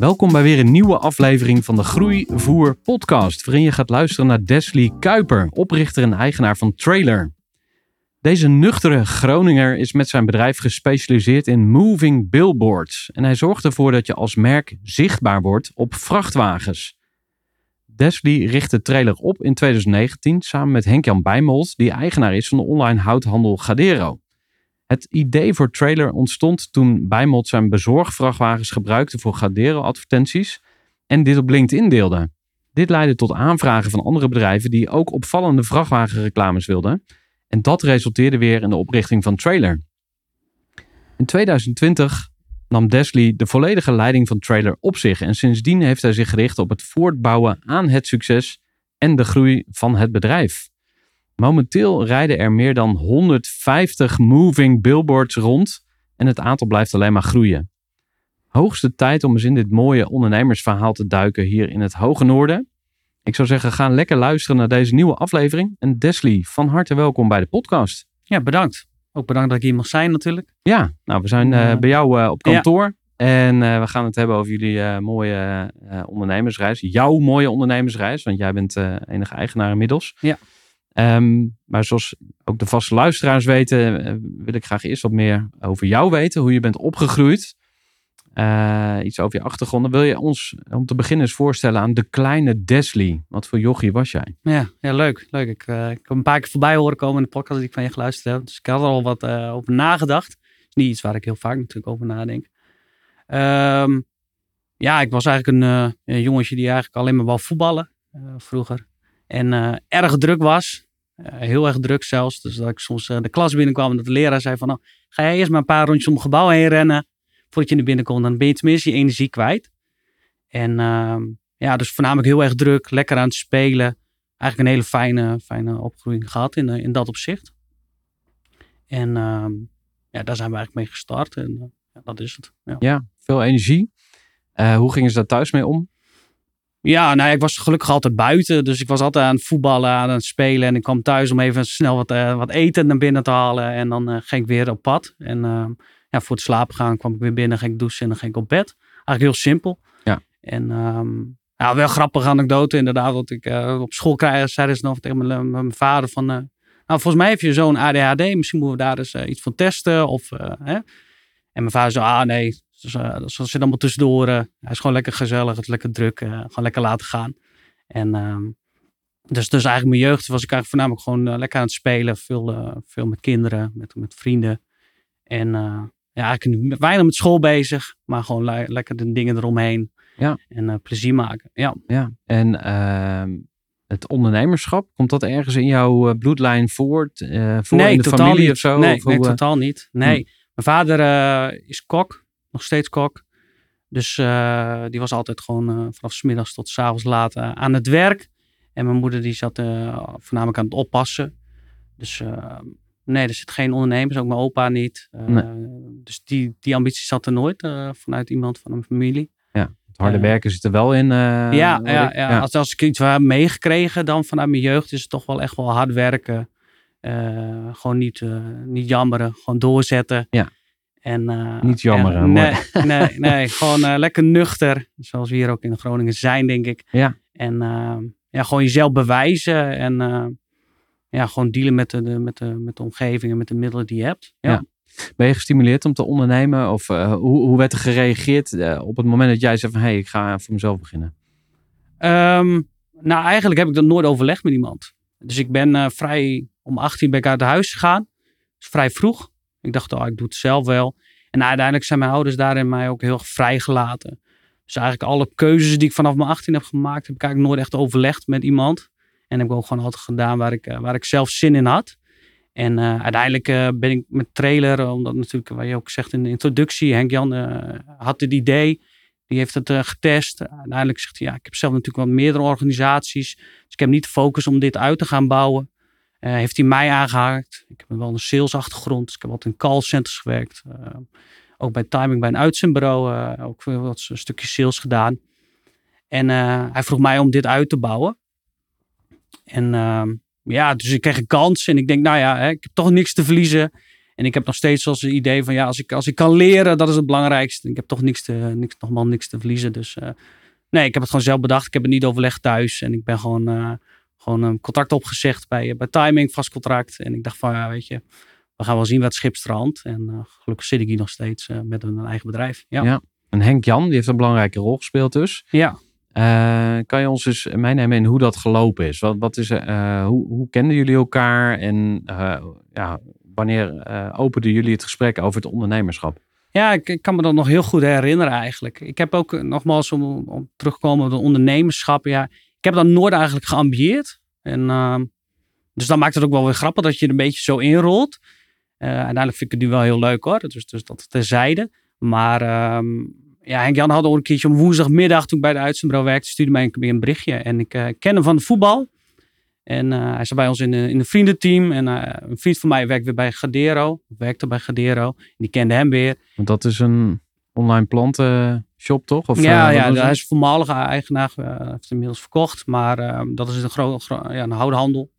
Welkom bij weer een nieuwe aflevering van de Groeivoer podcast, waarin je gaat luisteren naar Desley Kuiper, oprichter en eigenaar van Trailer. Deze nuchtere Groninger is met zijn bedrijf gespecialiseerd in moving billboards en hij zorgt ervoor dat je als merk zichtbaar wordt op vrachtwagens. Desley richtte Trailer op in 2019 samen met Henk-Jan Bijmold, die eigenaar is van de online houthandel Gadero. Het idee voor Trailer ontstond toen Bijmold zijn bezorgvrachtwagens gebruikte voor Gadero-advertenties en dit op LinkedIn deelde. Dit leidde tot aanvragen van andere bedrijven die ook opvallende vrachtwagenreclames wilden. En dat resulteerde weer in de oprichting van Trailer. In 2020 nam Desley de volledige leiding van Trailer op zich en sindsdien heeft hij zich gericht op het voortbouwen aan het succes en de groei van het bedrijf. Momenteel rijden er meer dan 150 moving billboards rond en het aantal blijft alleen maar groeien. Hoogste tijd om eens in dit mooie ondernemersverhaal te duiken hier in het Hoge Noorden. Ik zou zeggen, ga lekker luisteren naar deze nieuwe aflevering. En Desley, van harte welkom bij de podcast. Ja, bedankt. Ook bedankt dat ik hier mag zijn natuurlijk. Ja, nou we zijn uh, bij jou uh, op kantoor. Ja. En uh, we gaan het hebben over jullie mooie ondernemersreis. Jouw mooie ondernemersreis, want jij bent enige eigenaar inmiddels. Ja. Um, maar zoals ook de vaste luisteraars weten, uh, wil ik graag eerst wat meer over jou weten. Hoe je bent opgegroeid. Uh, iets over je achtergrond. Wil je ons om te beginnen eens voorstellen aan de kleine Desley? Wat voor jochie was jij? Ja, ja leuk. leuk. Ik, uh, ik heb een paar keer voorbij horen komen in de podcast die ik van je geluisterd heb. Dus ik had er al wat over nagedacht. niet iets waar ik heel vaak natuurlijk over nadenk. Um, ja, ik was eigenlijk een, een, jongetje die eigenlijk alleen maar wou voetballen vroeger. En erg druk was. Uh, heel erg druk zelfs. Dus dat ik soms uh, de klas binnenkwam en dat de leraar zei van... Nou, ga jij eerst maar een paar rondjes om het gebouw heen rennen... voordat je naar binnen komt. Dan ben je tenminste je energie kwijt. En ehm, ja, dus voornamelijk heel erg druk. Lekker aan het spelen. Eigenlijk een hele fijne, fijne opgroeiing gehad in, in dat opzicht. En ehm, ja, daar zijn we eigenlijk mee gestart. En dat is het. Ja, ja veel energie. hoe gingen ze daar thuis mee om? Ja, nou, ik was gelukkig altijd buiten. Dus ik was altijd aan het voetballen, aan het spelen. En ik kwam thuis om even snel wat, uh, wat eten naar binnen te halen. En dan uh, ging ik weer op pad. En uh, ja, voor het slapen gaan kwam ik weer binnen, ging ik douchen en dan ging ik op bed. Eigenlijk heel simpel. Ja. En um, ja, wel grappige anekdote inderdaad. Want ik op school krijg, zeiden ze nog tegen mijn, mijn vader van... nou, volgens mij heeft je zo'n ADHD. Misschien moeten we daar eens iets van testen. Of, hè? En mijn vader zei, ah nee, dus uh, dat zit allemaal tussendoor. Uh, hij is gewoon lekker gezellig, het is lekker druk. Uh, gewoon lekker laten gaan. En um, dus, dus eigenlijk mijn jeugd was ik eigenlijk voornamelijk gewoon lekker aan het spelen. Veel, veel met kinderen, met, met vrienden. En ja, eigenlijk weinig met school bezig. Maar gewoon le lekker de dingen eromheen. Ja. En plezier maken. Ja. ja. En ehm, het ondernemerschap, komt dat ergens in jouw bloedlijn voort? voor nee, in de totaal familie niet. of zo? Nee, of nee totaal niet. Nee. Hm. Mijn vader is kok nog steeds kok. Dus uh, die was altijd gewoon uh, vanaf s middags tot s avonds laat uh, aan het werk. En mijn moeder die zat voornamelijk aan het oppassen. Dus nee, er zit geen ondernemers, ook mijn opa niet. Nee. Dus die, die ambitie zat er nooit vanuit iemand van een familie. Ja, het harde werken zit er wel in. ja, ja, ja, ja. Als, als ik iets heb meegekregen dan vanuit mijn jeugd is het toch wel echt wel hard werken. Eh, gewoon niet, eh, niet jammeren, gewoon doorzetten. Ja. En, eh, Niet en- mooi. nee, nee, nee, gewoon eh, lekker nuchter. Zoals we hier ook in Groningen zijn, denk ik. Ja. En eh, ja, gewoon jezelf bewijzen. En ja, gewoon dealen met de, de- met, de, met de omgeving en met de middelen die je hebt. Ja. Ja. Ben je gestimuleerd om te ondernemen? Of hoe, hoe werd er gereageerd op het moment dat jij zei van... hé, hey, ik ga voor mezelf beginnen? Ehm, nou, eigenlijk heb ik dat nooit overlegd met iemand. Dus ik ben vrij om 18 ben ik uit huis gegaan. Dus vrij vroeg. Ik dacht, oh, ik doe het zelf wel. En uiteindelijk zijn mijn ouders daarin mij ook heel vrijgelaten. Dus eigenlijk alle keuzes die ik vanaf mijn 18 heb gemaakt, heb ik eigenlijk nooit echt overlegd met iemand. En heb ik ook gewoon altijd gedaan waar ik, eh, waar ik zelf zin in had. En eh, uiteindelijk eh, ben ik met trailer, omdat natuurlijk, wat je ook zegt in de introductie, Henk Jan had het idee, die heeft het getest. Uiteindelijk zegt hij, ja, ik heb zelf natuurlijk wat meerdere organisaties, dus ik heb niet de focus om dit uit te gaan bouwen. Eh, heeft hij mij aangehaakt. Ik heb wel een salesachtergrond, dus ik heb altijd in callcenters gewerkt. Eh, ook bij Timing, bij een uitzendbureau, eh, ook wat een stukje sales gedaan. En hij vroeg mij om dit uit te bouwen. En ehm, ja, dus ik kreeg een kans. En ik denk, nou ja, hè, ik heb toch niks te verliezen. En ik heb nog steeds als het idee van, ja, als ik, als ik kan leren, dat is het belangrijkste. Ik heb toch niks te, niks, nogmaals niks te verliezen. Dus nee, ik heb het gewoon zelf bedacht. Ik heb het niet overlegd thuis. En ik ben gewoon, gewoon een contract opgezegd bij, bij Timing, vast contract. En ik dacht van, ja, weet je, we gaan wel zien wat schip strandt. En eh, gelukkig zit ik hier nog steeds eh, met een, eigen bedrijf. Ja. Ja. En Henk Jan, die heeft een belangrijke rol gespeeld dus. ja. Eh, kan je ons eens meenemen in hoe dat gelopen is? Wat, wat is eh, hoe, hoe kenden jullie elkaar? En eh, ja, wanneer eh, openden jullie het gesprek over het ondernemerschap? Ja, ik, ik kan me dat nog heel goed herinneren eigenlijk. Ik heb ook eh, nogmaals om, om terug te komen op het ondernemerschap. Ja, ik heb dat nooit eigenlijk geambieerd. En, ehm, dus dan maakt het ook wel weer grappig dat je er een beetje zo inrolt. Eh, uiteindelijk vind ik het nu wel heel leuk hoor. Dus, dus dat terzijde. Maar ehm, ja, Henk Jan had ook een keertje om woensdagmiddag toen ik bij de uitzendbureau werkte, stuurde mij een, een berichtje. En ik eh, ken hem van de voetbal. En eh, hij zat bij ons in, in een vriendenteam. En een vriend van mij werkt weer bij Gadero. Werkte bij Gadero. Die kende hem weer. Dat is een online plantenshop, toch? Of, ja, eh, ja hij is voormalige eigenaar. eh, heeft inmiddels verkocht. Maar ehm, dat is een grote ja, een houthandel.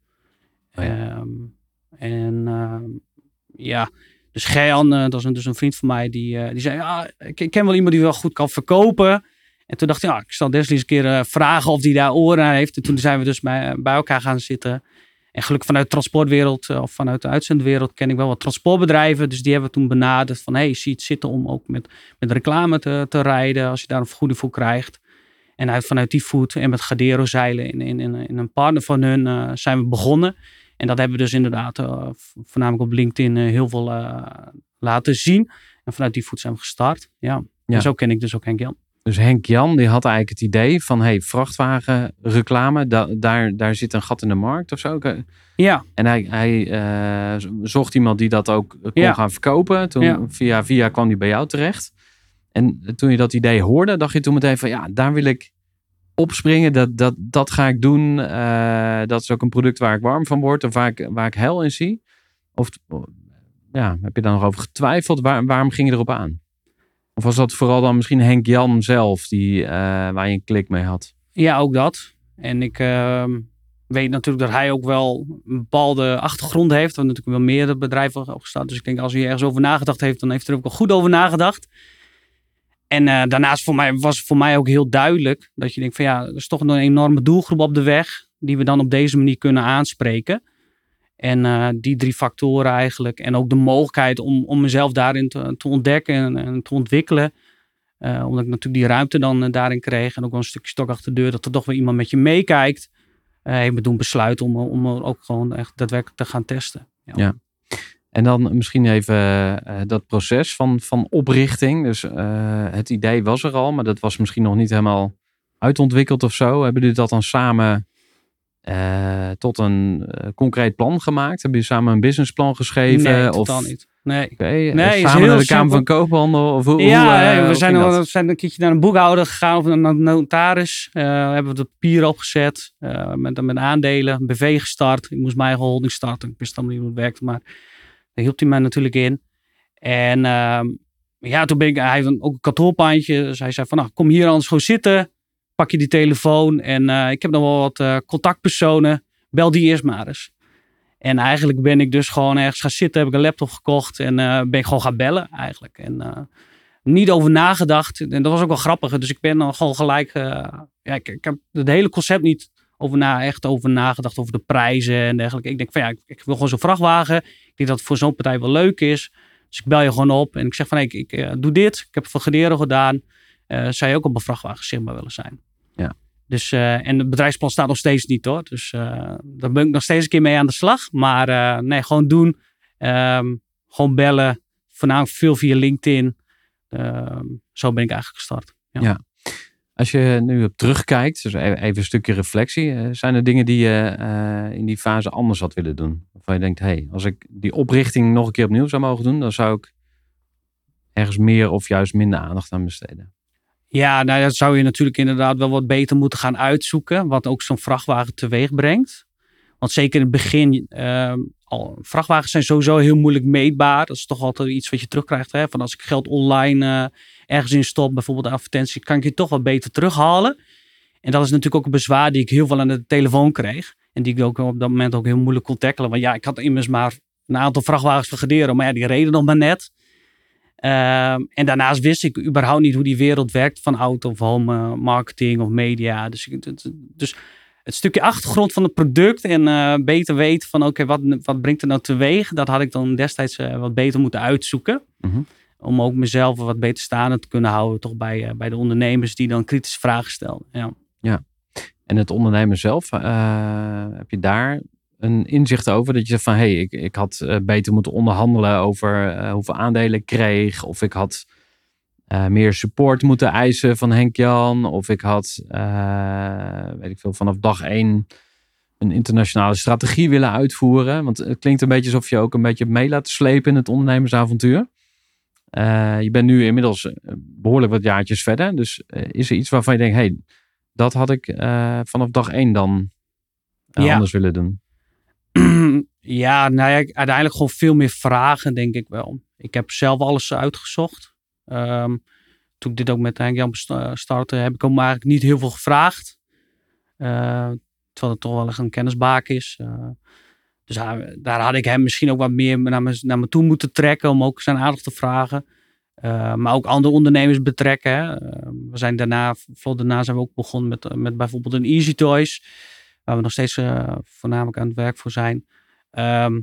Oh ja. Ehm, en ehm, ja, dus Gejan, eh, dat is een, dus een vriend van mij, die, die zei, ja, ik, ken wel iemand die wel goed kan verkopen. En toen dacht ik, ja, ik zal Deslie eens een keer vragen of die daar oren heeft. En toen zijn we dus bij, bij elkaar gaan zitten. En gelukkig vanuit de transportwereld eh, of vanuit de uitzendwereld ken ik wel wat transportbedrijven. Dus die hebben we toen benaderd van, hey, zie je het zitten om ook met, met reclame te, te rijden als je daar een vergoeding voor krijgt. En uit, vanuit die voet en met Gadero zeilen in, in, in, in een partner van hun eh, zijn we begonnen. En dat hebben we dus inderdaad eh, voornamelijk op LinkedIn heel veel laten zien. En vanuit die voet zijn we gestart. Ja. Ja. En zo ken ik dus ook Henk Jan. Dus Henk Jan, die had eigenlijk het idee van... hey, vrachtwagenreclame, da daar, daar zit een gat in de markt of zo. Ja, En hij, hij eh, zocht iemand die dat ook kon Ja. gaan verkopen. Toen Ja. via via kwam hij bij jou terecht. En toen je dat idee hoorde, dacht je toen meteen van ja, daar wil ik opspringen. Dat, dat, dat ga ik doen. Eh, dat is ook een product waar ik warm van word of waar ik, waar ik hel in zie. Of ja, heb je daar nog over getwijfeld? Waar, waarom ging je erop aan? Of was dat vooral dan misschien Henk Jan zelf die, eh, waar je een klik mee had? ja ook dat. En ik ehm, weet natuurlijk dat hij ook wel een bepaalde achtergrond heeft. Want natuurlijk wel meerdere bedrijven opgestart. Dus ik denk als hij ergens over nagedacht heeft, dan heeft hij er ook wel goed over nagedacht. En eh, daarnaast voor mij, was voor mij ook heel duidelijk dat je denkt van ja, er is toch een enorme doelgroep op de weg die we dan op deze manier kunnen aanspreken. En eh, die drie factoren eigenlijk. En ook de mogelijkheid om, om mezelf daarin te, te ontdekken en, te ontwikkelen. Eh, omdat ik natuurlijk die ruimte dan eh, daarin kreeg. En ook wel een stukje stok achter de deur. Dat er toch weer iemand met je meekijkt. heeft me doen besluiten om, om ook gewoon echt daadwerkelijk te gaan testen. Ja. Ja. En dan misschien even dat proces van, van oprichting. Dus het idee was er al, maar dat was misschien nog niet helemaal uitontwikkeld of zo. Hebben jullie dat dan samen eh, tot een eh, concreet plan gemaakt? Hebben jullie samen een businessplan geschreven? nee, of, totaal niet. Nee. Eh, Nee, samen naar de Kamer van. Koophandel? Of hoe, ja, hoe, we zijn, al, we zijn een keertje naar een boekhouder gegaan of naar een notaris. Eh, hebben we de papier opgezet. eh, met, met aandelen, een BV gestart. Ik moest mijn eigen holding starten. Ik wist allemaal niet hoe het werkte, maar daar hielp hij mij natuurlijk in. En ehm, ja, toen ben ik, hij had ook een kantoorpandje. Dus hij zei van, nou, kom hier anders gewoon zitten. Pak je die telefoon. En eh, ik heb nog wel wat eh, contactpersonen. Bel die eerst maar eens. En eigenlijk ben ik dus gewoon ergens gaan zitten, heb ik een laptop gekocht en eh, ben ik gewoon gaan bellen eigenlijk. En niet over nagedacht. En dat was ook wel grappig. Dus ik ben dan gewoon gelijk, ja, ik, ik heb het hele concept niet over na, echt over nagedacht, over de prijzen en dergelijke. Ik denk van ja, ik, wil gewoon zo'n vrachtwagen. Ik denk dat het voor zo'n partij wel leuk is. Dus ik bel je gewoon op en ik zeg van hey, ik, doe dit. Ik heb het Gederen gedaan. Eh, zou je ook op een vrachtwagen zichtbaar willen zijn? Ja. Dus, eh, en het bedrijfsplan staat nog steeds niet hoor. Dus eh, daar ben ik nog steeds een keer mee aan de slag. Maar nee, gewoon doen. Ehm, gewoon bellen. Voornamelijk veel via LinkedIn. Ehm, zo ben ik eigenlijk gestart. Ja. Ja. Als je nu op terugkijkt, dus e- even een stukje reflectie. Zijn er dingen die je in die fase anders had willen doen? Waarvan je denkt, hé, hey, als ik die oprichting nog een keer opnieuw zou mogen doen, dan zou ik ergens meer of juist minder aandacht aan besteden. Ja, nou dat zou je natuurlijk inderdaad wel wat beter moeten gaan uitzoeken. Wat ook zo'n vrachtwagen teweeg brengt. Want zeker in het begin, ehm, al, vrachtwagens zijn sowieso heel moeilijk meetbaar. Dat is toch altijd iets wat je terugkrijgt. Hè? Van als ik geld online eh, ergens in stop, bijvoorbeeld een advertentie, kan ik je toch wat beter terughalen. En dat is natuurlijk ook een bezwaar die ik heel veel aan de telefoon kreeg. En die ik ook op dat moment ook heel moeilijk kon tackelen. Want ja, ik had immers maar een aantal vrachtwagens van Gederen, maar ja, die reden nog maar net. Ehm, en daarnaast wist ik überhaupt niet hoe die wereld werkt van auto of home eh, marketing of media. Dus, het- dus het stukje achtergrond van het product en eh, beter weten van oké, wat, wat brengt er nou teweeg? Dat had ik dan destijds eh, wat beter moeten uitzoeken. Mhm. Om ook mezelf wat beter staande te kunnen houden toch bij, bij de ondernemers die dan kritische vragen stelden. Ja. En het ondernemen zelf, heb je daar een inzicht over? Dat je zegt van, hé, hey, ik, ik had eh, beter moeten onderhandelen over eh, hoeveel aandelen ik kreeg. Of ik had eh, meer support moeten eisen van Henk-Jan. Of ik had, weet ik veel, vanaf dag één een internationale strategie willen uitvoeren. Want het klinkt een beetje alsof je ook een beetje mee laten slepen in het ondernemersavontuur. Je bent nu inmiddels eh, behoorlijk wat jaartjes verder. Dus is er iets waarvan je denkt, hé, hey, dat had ik vanaf dag één dan Ja. anders willen doen. ja, nou ja, uiteindelijk gewoon veel meer vragen, denk ik wel. Ik heb zelf alles uitgezocht. Ehm, toen ik dit ook met Henk Jan startte, heb ik hem eigenlijk niet heel veel gevraagd. Eh, terwijl het toch wel echt een kennisbaak is. Eh, dus daar, had ik hem misschien ook wat meer naar me, toe moeten trekken om ook zijn aandacht te vragen. Eh, maar ook andere ondernemers betrekken. Hè. Eh, we zijn daarna, vlot daarna zijn we ook begonnen met, met bijvoorbeeld een Easy Toys. Waar we nog steeds eh, voornamelijk aan het werk voor zijn. Ehm,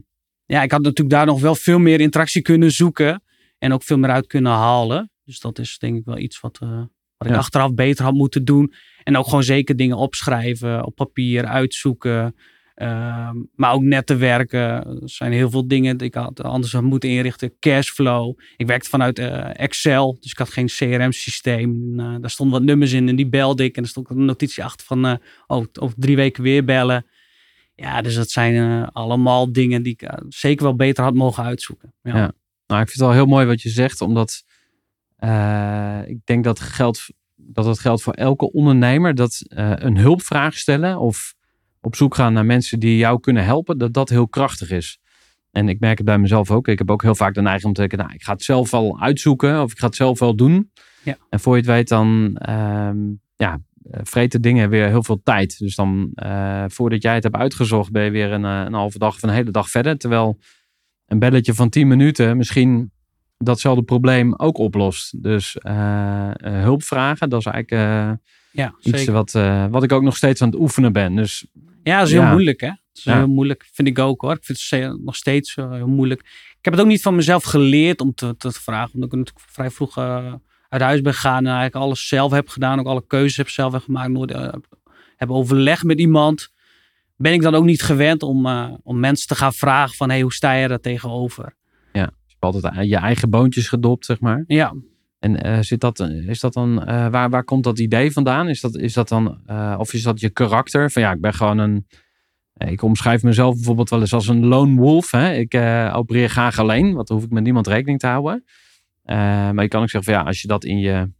ja, ik had natuurlijk daar nog wel veel meer interactie kunnen zoeken. En ook veel meer uit kunnen halen. Dus dat is denk ik wel iets wat, eh, wat ik Ja. achteraf beter had moeten doen. En ook gewoon zeker dingen opschrijven, op papier uitzoeken. Ehm, maar ook net te werken. Er zijn heel veel dingen die ik had anders had moeten inrichten. Cashflow. Ik werkte vanuit eh, Excel, dus ik had geen CRM-systeem. Eh, daar stonden wat nummers in en die belde ik. En er stond een notitie achter van eh, oh, over drie weken weer bellen. Ja, dus dat zijn eh, allemaal dingen die ik eh, zeker wel beter had mogen uitzoeken. Ja. Nou, ik vind het wel heel mooi wat je zegt, omdat eh, ik denk dat, geldt, dat het geldt voor elke ondernemer. Dat eh, een hulpvraag stellen of op zoek gaan naar mensen die jou kunnen helpen, dat dat heel krachtig is. En ik merk het bij mezelf ook. Ik heb ook heel vaak de neiging om te denken, nou, ik ga het zelf wel uitzoeken of ik ga het zelf wel doen. Ja. En voor je het weet dan, ehm, ja, vreten dingen weer heel veel tijd. Dus dan, eh, voordat jij het hebt uitgezocht, ben je weer een, eh, een halve dag of een hele dag verder. Terwijl een belletje van 10 minuten misschien datzelfde probleem ook oplost. Dus eh, eh, hulp vragen, dat is eigenlijk Ja, iets wat, wat ik ook nog steeds aan het oefenen ben. Dus Ja, dat is heel Ja. moeilijk, hè? Dat is Ja. heel moeilijk, vind ik ook hoor. Ik vind het nog steeds eh, heel moeilijk. Ik heb het ook niet van mezelf geleerd om te, te vragen. Omdat ik natuurlijk vrij vroeg eh, uit huis ben gegaan en eigenlijk alles zelf heb gedaan. Ook alle keuzes heb zelf heb gemaakt. Nooit eh, heb overleg met iemand. Ben ik dan ook niet gewend om, om mensen te gaan vragen van... Hey, hoe sta je daar tegenover? je hebt altijd je eigen boontjes gedopt, zeg maar. Ja, En eh, zit dat, is dat dan, eh, waar, waar komt dat idee vandaan? Is dat, is dat dan, eh, of is dat je karakter? Van ja, ik ben gewoon een, eh, ik omschrijf mezelf bijvoorbeeld wel eens als een lone wolf. Hè? Ik eh, opereer graag alleen, want dan hoef ik met niemand rekening te houden. Eh, maar je kan ook zeggen van ja, als je dat in je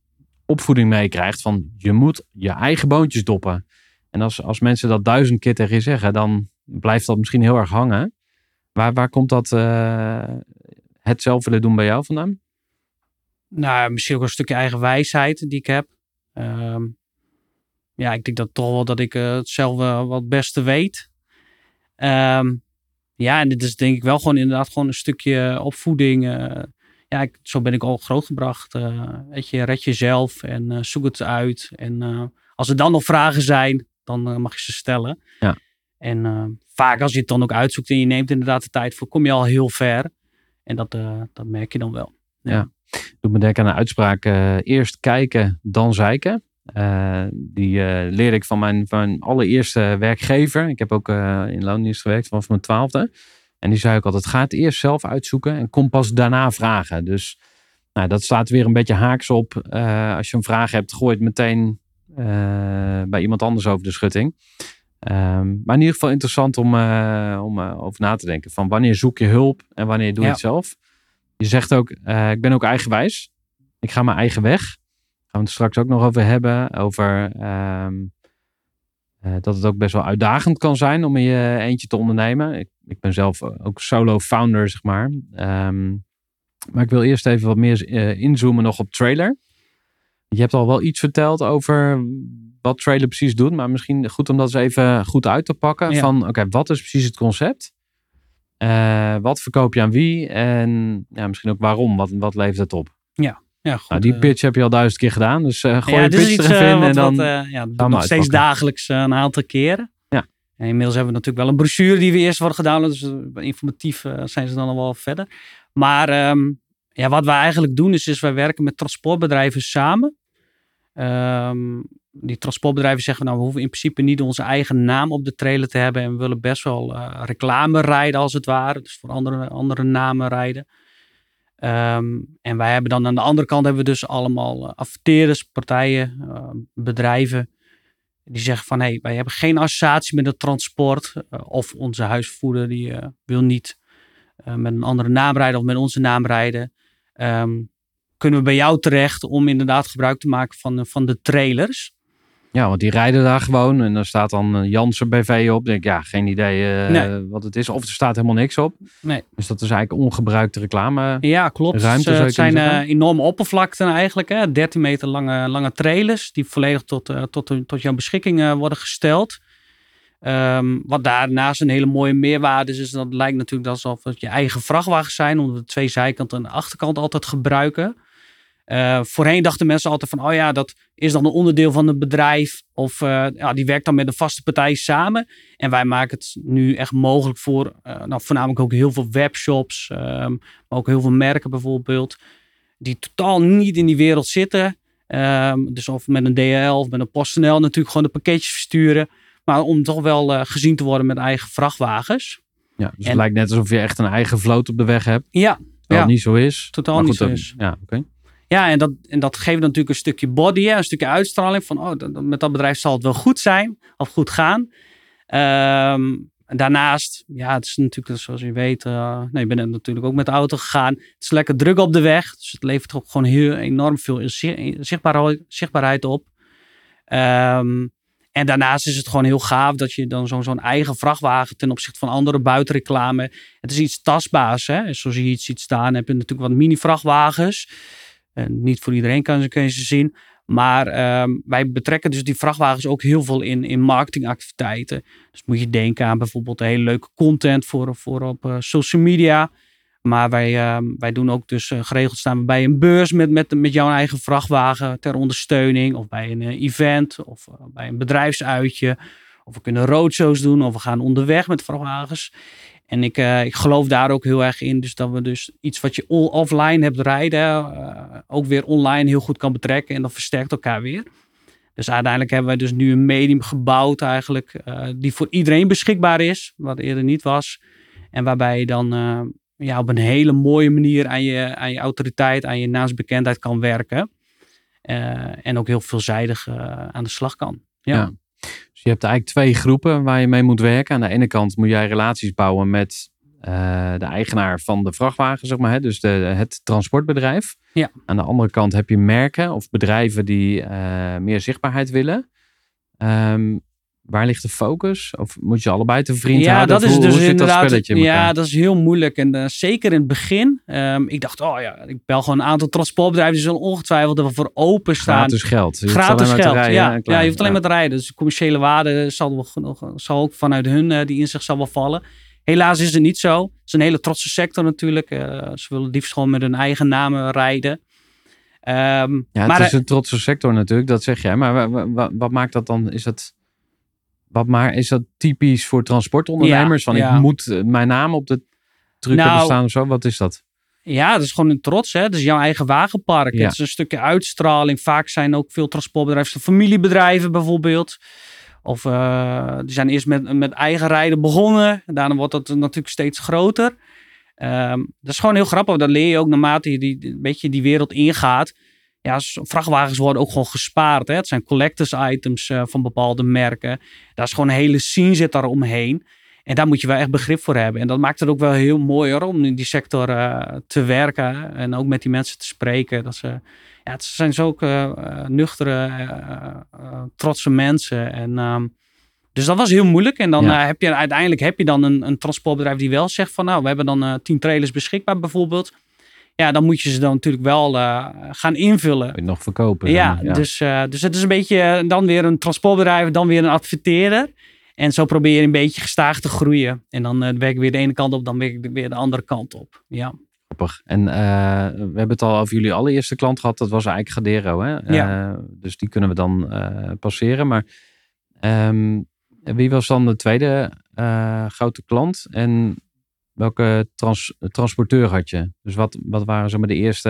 opvoeding meekrijgt, van je moet je eigen boontjes doppen. En als, als mensen dat duizend keer tegen je zeggen, dan blijft dat misschien heel erg hangen. Waar, waar komt dat eh, het zelf willen doen bij jou vandaan? Nou, misschien ook een stukje eigen wijsheid die ik heb. Ehm, ja, ik denk dat toch wel dat ik eh, het zelf wel wat het beste weet. Ehm, ja, en dit is denk ik wel gewoon inderdaad gewoon een stukje opvoeding. eh. ja, ik, zo ben ik al grootgebracht. eh weet je, red jezelf en eh, zoek het uit. En eh, als er dan nog vragen zijn, dan eh, mag je ze stellen. Ja. En eh, vaak als je het dan ook uitzoekt en je neemt inderdaad de tijd voor, kom je al heel ver. En dat, eh, dat merk je dan wel. Doet me denken aan een uitspraak. eh, eerst kijken, dan zeiken. Eh, die eh, leer ik van mijn, van mijn allereerste werkgever. Ik heb ook in loondienst gewerkt vanaf mijn twaalfde. En die zei ook altijd, ga het eerst zelf uitzoeken en kom pas daarna vragen. Dus nou, dat staat weer een beetje haaks op. Als je een vraag hebt, gooi het meteen bij iemand anders over de schutting. Ehm, maar in ieder geval interessant om, om over na te denken. Van wanneer zoek je hulp en wanneer doe je Ja. het zelf. Je zegt ook, eh, ik ben ook eigenwijs. Ik ga mijn eigen weg. Gaan we het straks ook nog over hebben. Over ehm, eh, dat het ook best wel uitdagend kan zijn om in je eentje te ondernemen. Ik, ik ben zelf ook solo founder, zeg maar. Ehm, maar ik wil eerst even wat meer eh, inzoomen nog op trailer. Je hebt al wel iets verteld over wat trailer precies doet. Maar misschien goed om dat eens even goed uit te pakken. Ja. Van oké, wat is precies het concept? Eh, wat verkoop je aan wie? En ja, misschien ook waarom? Wat, wat levert het op? Ja, goed. Nou, die eh, pitch heb je al duizend keer gedaan. Dus eh gooi ja, je is pitch iets er even eh, in. wat, en dan, wat, ja, nog steeds dagelijks een aantal keren. Ja. En inmiddels hebben we natuurlijk wel een brochure die we eerst worden gedownload. Dus informatief zijn ze dan al wel verder. Maar ehm, ja, wat wij eigenlijk doen is, is wij werken met transportbedrijven samen. Ehm, die transportbedrijven zeggen, nou, we hoeven in principe niet onze eigen naam op de trailer te hebben. En we willen best wel eh, reclame rijden, als het ware. Dus voor andere, andere namen rijden. Ehm, en wij hebben dan aan de andere kant hebben we dus allemaal adverteerders, partijen, eh, bedrijven. Die zeggen van, hé, hey, wij hebben geen associatie met het transport. of onze huisvoerder die wil niet met een andere naam rijden of met onze naam rijden. Ehm, kunnen we bij jou terecht om inderdaad gebruik te maken van, de- van de trailers. Ja, want die rijden daar gewoon. En dan staat dan eh, Janssen BV op. denk ik, ja, geen idee eh, Nee. wat het is. Of er staat helemaal niks op. Nee. Dus dat is eigenlijk ongebruikte reclame. Ja, klopt. Ruimte, Dus, eh, het zijn eh, enorme oppervlakten eigenlijk. Hè? 13 meter lange, lange trailers die volledig tot, eh, tot, tot jouw beschikking eh, worden gesteld. Ehm, wat daarnaast een hele mooie meerwaarde is, is dat lijkt natuurlijk alsof het je eigen vrachtwagens zijn, omdat we de twee zijkanten en de achterkant altijd gebruiken. Eh, voorheen dachten mensen altijd van, oh ja, dat is dan een onderdeel van het bedrijf. Of eh, ja, die werkt dan met een vaste partij samen. En wij maken het nu echt mogelijk voor, eh, nou, voornamelijk ook heel veel webshops, ehm, maar ook heel veel merken bijvoorbeeld, die totaal niet in die wereld zitten. Ehm, dus of met een DHL of met een PostNL natuurlijk gewoon de pakketjes versturen. Maar om toch wel gezien te worden met eigen vrachtwagens. Ja, dus En- het lijkt net alsof je echt een eigen vloot op de weg hebt. Ja, het niet zo is. Totaal niet goed, zo dat- is. Ja, oké. Ja, en dat, en dat geeft natuurlijk een stukje body, een stukje uitstraling van, oh, met dat bedrijf zal het wel goed zijn of goed gaan. Ehm, daarnaast, ja, het is natuurlijk, zoals je weet, nou, je bent natuurlijk ook met de auto gegaan. Het is lekker druk op de weg, dus het levert ook gewoon heel enorm veel zi- zichtbaarheid, zichtbaarheid op. Ehm, en daarnaast is het gewoon heel gaaf dat je dan zo'n zo'n eigen vrachtwagen ten opzichte van andere buitenreclame. Het is iets tastbaars. Hè? Zoals je iets ziet staan, heb je natuurlijk wat mini-vrachtwagens. En niet voor iedereen kan, ze- kun je ze zien. Maar ehm, wij betrekken dus die vrachtwagens ook heel veel in, in marketingactiviteiten. Dus moet je denken aan bijvoorbeeld hele leuke content voor, voor op eh, social media. Maar wij, ehm, wij doen ook dus eh, geregeld staan we bij een beurs met, met, met jouw eigen vrachtwagen ter ondersteuning. Of bij een eh, event of eh, bij een bedrijfsuitje. Of we kunnen roadshows doen of we gaan onderweg met vrachtwagens. En ik, eh, ik geloof daar ook heel erg in. Dus dat we dus iets wat je offline hebt rijden, eh, ook weer online heel goed kan betrekken. En dat versterkt elkaar weer. Dus uiteindelijk hebben wij dus nu een medium gebouwd eigenlijk. eh, die voor iedereen beschikbaar is. Wat eerder niet was. En waarbij je dan ja, op een hele mooie manier aan je, aan je autoriteit, aan je naamsbekendheid kan werken. En ook heel veelzijdig aan de slag kan. Ja. Je hebt eigenlijk twee groepen waar je mee moet werken. Aan de ene kant moet jij relaties bouwen met eh, de eigenaar van de vrachtwagen, zeg maar. Hè? Dus de, het transportbedrijf. Ja. Aan de andere kant heb je merken of bedrijven die eh, meer zichtbaarheid willen. Ehm, waar ligt de focus? Of moet je allebei te vriend ja, houden? dat is hoe, dus hoe dat inderdaad. spelletje in ja, dat is heel moeilijk. En eh, zeker in het begin. ehm, ik dacht, oh ja, ik bel gewoon een aantal transportbedrijven. Die zullen ongetwijfeld ervoor openstaan. Gratis geld. Je Gratis geld. rijden ja, je hoeft alleen Ja. maar te rijden. Dus de commerciële waarde zal, wel genoeg, zal ook vanuit hun, eh, die inzicht zal wel vallen. Helaas is het niet zo. Het is een hele trotse sector natuurlijk. Eh, ze willen liefst gewoon met hun eigen namen rijden. Ehm, Ja, het maar is een trotse sector natuurlijk, dat zeg jij. Maar wa- wa- wa- wat maakt dat dan? Is dat, wat maar, is dat typisch voor transportondernemers? Ja, van ja. ik moet eh, mijn naam op de truck Nou, hebben staan of zo? Wat is dat? Ja, dat is gewoon een trots. Hè? Het is jouw eigen wagenpark. Ja. Het is een stukje uitstraling. Vaak zijn ook veel transportbedrijven, familiebedrijven bijvoorbeeld. Of eh, die zijn eerst met, met eigen rijden begonnen. Daarna wordt dat natuurlijk steeds groter. Ehm, dat is gewoon heel grappig. Dat leer je ook naarmate je die, een beetje die wereld ingaat. Ja, vrachtwagens worden ook gewoon gespaard. Hè? Het zijn collectors items eh, van bepaalde merken. Daar is gewoon een hele scene zit daar omheen. En daar moet je wel echt begrip voor hebben. En dat maakt het ook wel heel mooi hoor, om in die sector eh, te werken. En ook met die mensen te spreken. Dat ze, ja, het zijn zulke eh, nuchtere, trotse mensen. En, ehm, dus dat was heel moeilijk. En dan Ja. heb je uiteindelijk heb je dan een, een transportbedrijf die wel zegt van nou, we hebben dan tien trailers beschikbaar bijvoorbeeld. Ja, dan moet je ze dan natuurlijk wel eh, gaan invullen. Nog verkopen? Ja, maar, Dus, eh, dus het is een beetje eh, dan weer een transportbedrijf, dan weer een adverteerder. En zo probeer je een beetje gestaag te groeien. En dan werk ik weer de ene kant op, dan werk ik weer de andere kant op. Ja, Grappig. En eh, we hebben het al over jullie allereerste klant gehad. Dat was eigenlijk Gadero. Hè? Ja. Dus die kunnen we dan passeren. Maar ehm, wie was dan de tweede grote klant? En welke trans- transporteur had je? Dus wat, wat waren zo maar de eerste...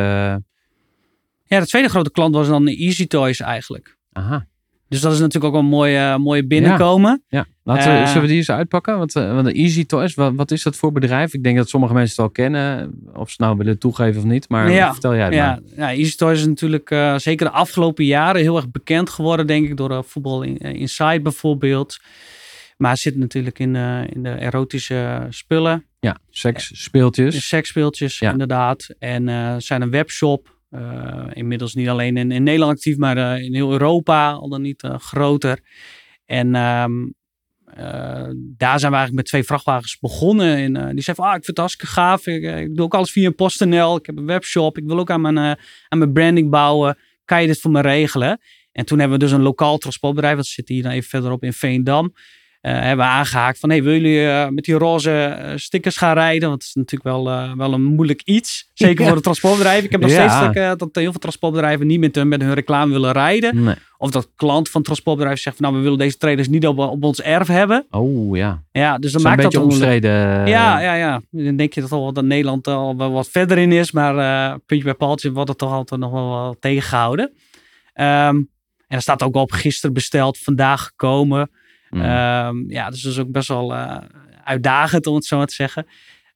ja de tweede grote klant was dan Easy Toys eigenlijk. aha, Dus dat is natuurlijk ook een mooie, mooie binnenkomen. ja. Laten we, Eh. zullen we die eens uitpakken? Want, eh, want de Easy Toys, wat, wat is dat voor bedrijf? Ik denk dat sommige mensen het al kennen. Of ze nou willen toegeven of niet. Maar Ja, vertel jij het maar. Ja, ja, Easy Toys is natuurlijk eh, zeker de afgelopen jaren heel erg bekend geworden, denk ik, door eh, Voetbal in, Inside bijvoorbeeld. Maar het zit natuurlijk in, eh, in de erotische spullen. Ja, seks, speeltjes. De seksspeeltjes, Ja. inderdaad. En eh zijn een webshop. eh, inmiddels niet alleen in, in Nederland actief, maar in heel Europa, al dan niet groter. En ehm, eh, daar zijn we eigenlijk met twee vrachtwagens begonnen. En die zei van, ah, ik vind het hartstikke gaaf. Ik, ik doe ook alles via PostNL. Ik heb een webshop. Ik wil ook aan mijn, aan mijn branding bouwen. Kan je dit voor me regelen? En toen hebben we dus een lokaal transportbedrijf. Dat zit hier dan even verderop in Veendam. Eh, hebben we aangehaakt van, hey, willen jullie eh, met die roze eh, stickers gaan rijden? Want het is natuurlijk wel, wel een moeilijk iets. Zeker Ja. voor de transportbedrijven. Ik heb nog Ja. steeds dat, dat heel veel transportbedrijven niet met, hun- met hun reclame willen rijden. Nee. Of dat klant van het transportbedrijf zegt van, nou, we willen deze trailers niet op, op ons erf hebben. Oh ja. Ja, dus dan maakt dat beetje wel moeilijk. omstreden. Ja, ja, ja. Dan denk je dat, al, dat Nederland al wel wat verder in is. Maar puntje bij paaltje wordt het toch altijd nog wel, wel tegengehouden. Ehm, en er staat ook op gisteren besteld, vandaag gekomen. Mm. Ehm, ja, dus dat is ook best wel eh, uitdagend om het zo maar te zeggen.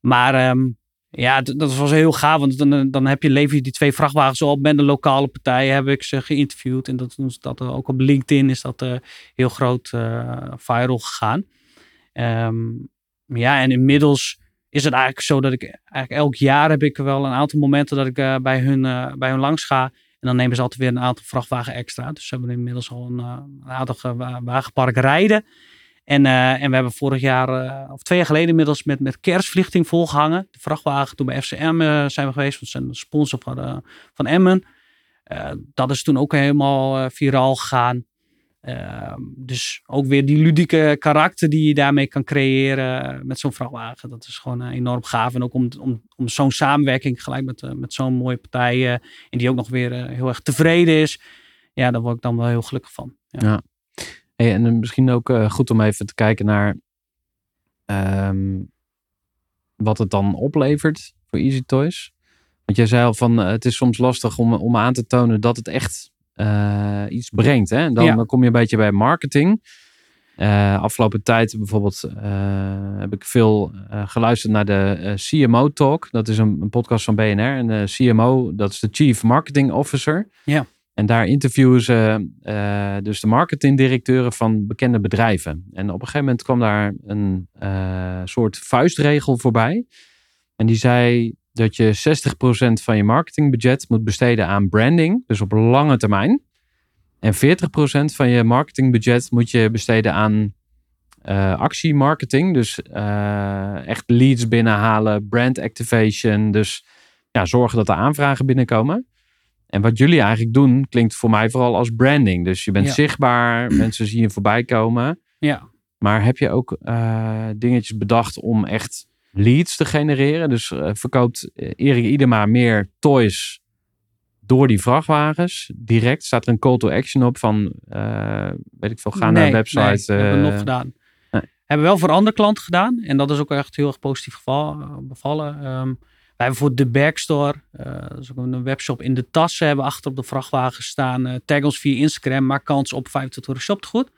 Maar ehm, ja, dat was heel gaaf. Want dan, dan heb je, lever die twee vrachtwagens op. Met de lokale partijen heb ik ze geïnterviewd. En dat, dat ook op LinkedIn is dat eh, heel groot eh, viral gegaan. Ehm, ja, en inmiddels is het eigenlijk zo dat ik eigenlijk elk jaar heb ik wel een aantal momenten dat ik eh, bij, hun, eh, bij hun langs ga. En dan nemen ze altijd weer een aantal vrachtwagen extra. Dus ze hebben inmiddels al een, eh, een aardig eh, wa- wagenpark rijden. En, eh, en we hebben vorig jaar, of twee jaar geleden inmiddels, met, met kerstvlichting volgehangen. De vrachtwagen toen bij FCM zijn we geweest. We zijn sponsor van, van Emmen. Dat is toen ook helemaal viraal gegaan. Ehm, dus ook weer die ludieke karakter die je daarmee kan creëren met zo'n vrachtwagen. Dat is gewoon eh, enorm gaaf. En ook om, om, om zo'n samenwerking gelijk met, eh, met zo'n mooie partij. eh, en die ook nog weer heel erg tevreden is. Ja, daar word ik dan wel heel gelukkig van. Ja. En misschien ook goed om even te kijken naar ehm, wat het dan oplevert voor Easy Toys. Want jij zei al van het is soms lastig om, om aan te tonen dat het echt eh, iets brengt. Hè? En Dan, Ja. dan kom je een beetje bij marketing. Eh, afgelopen tijd bijvoorbeeld eh, heb ik veel geluisterd naar de CMO Talk. Dat is een, een podcast van BNR. En de CMO, dat is de Chief Marketing Officer. Ja. En daar interviewen ze dus de marketingdirecteuren van bekende bedrijven. En op een gegeven moment kwam daar een soort vuistregel voorbij. En die zei dat je 60% van je marketingbudget moet besteden aan branding, dus op lange termijn. En 40% van je marketingbudget moet je besteden aan eh actiemarketing. Dus eh, echt leads binnenhalen, brand activation. Dus ja, zorgen dat er aanvragen binnenkomen. En wat jullie eigenlijk doen, klinkt voor mij vooral als branding. Dus je bent Ja. zichtbaar, mensen zien je voorbij komen. Ja. Maar heb je ook eh, dingetjes bedacht om echt leads te genereren? Dus eh, verkoopt eh, Erik Idema meer toys door die vrachtwagens? Direct staat er een call to action op van, eh, weet ik veel, ga naar de website. Nee, hebben we nog gedaan. nee. Hebben we wel voor andere klanten gedaan. En dat is ook echt heel erg positief geval, bevallen. Ehm, wij hebben voor de Bergstore, eh dat is ook een webshop in de tassen, hebben we achter op de vrachtwagen staan. tag ons via Instagram, maak kans op 25 shoptegoed.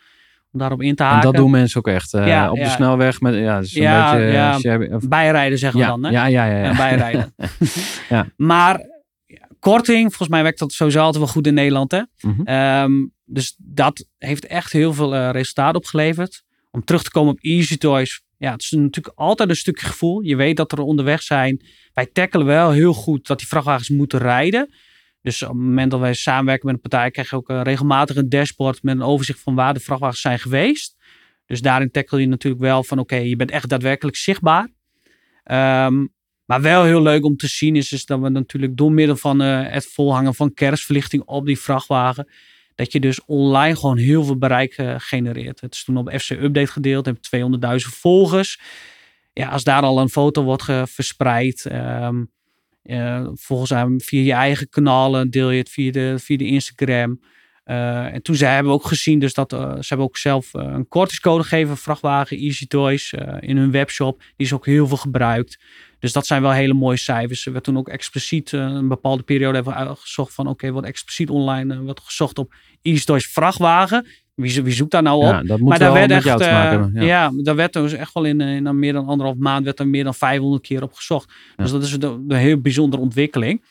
Om daarop in te En haken. dat doen mensen ook echt. eh, Ja, op de ja. snelweg. Met, ja, dus een Ja, beetje, ja. als jij- of- Bijrijden zeggen we ja, dan, hè? ja, ja, ja, ja. Ja, bijrijden. Ja. Maar ja, korting, volgens mij werkt dat sowieso altijd wel goed in Nederland. Hè? Mhm. Ehm, dus dat heeft echt heel veel eh, resultaat opgeleverd. Om terug te komen op Easy Toys. Ja, het is natuurlijk altijd een stukje gevoel. Je weet dat er onderweg zijn. Wij tackelen wel heel goed dat die vrachtwagens moeten rijden. Dus op het moment dat wij samenwerken met een partij, krijg je ook eh, regelmatig een dashboard met een overzicht van waar de vrachtwagens zijn geweest. Dus daarin tackle je natuurlijk wel van oké, je bent echt daadwerkelijk zichtbaar. Ehm, maar wel heel leuk om te zien is, is dat we natuurlijk door middel van eh, het volhangen van kerstverlichting op die vrachtwagen, dat je dus online gewoon heel veel bereik eh, genereert. Het is toen op FC Update gedeeld, heb 200.000 volgers. Ja, als daar al een foto wordt verspreid, ehm, eh, volgens hem via je eigen kanalen deel je het via de, via de Instagram. Eh, en toen ze hebben ook gezien, dus dat eh, ze hebben ook zelf een kortingscode gegeven, vrachtwagen Easy Toys, in hun webshop. Die is ook heel veel gebruikt. Dus dat zijn wel hele mooie cijfers. Er werd toen ook expliciet een bepaalde periode even uitgezocht van oké, wat expliciet online wordt gezocht op Easy Toys vrachtwagen. Wie, zo- wie zoekt daar nou op? Ja, dat moet maar wel daar werd met echt, jou te maken eh, hebben. ja. Ja. daar werd dus echt wel in, eh, in meer dan anderhalf maand werd er meer dan 500 keer op gezocht. Dus dat is een, een heel bijzondere ontwikkeling.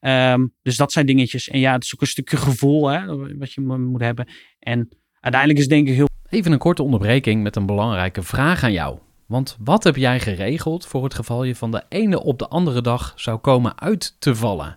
Ehm, dus dat zijn dingetjes. En ja, het is ook een stukje gevoel hè, wat je mo- moet hebben. En uiteindelijk is denk ik heel Even een korte onderbreking met een belangrijke vraag aan jou. Want wat heb jij geregeld voor het geval je van de ene op de andere dag zou komen uit te vallen?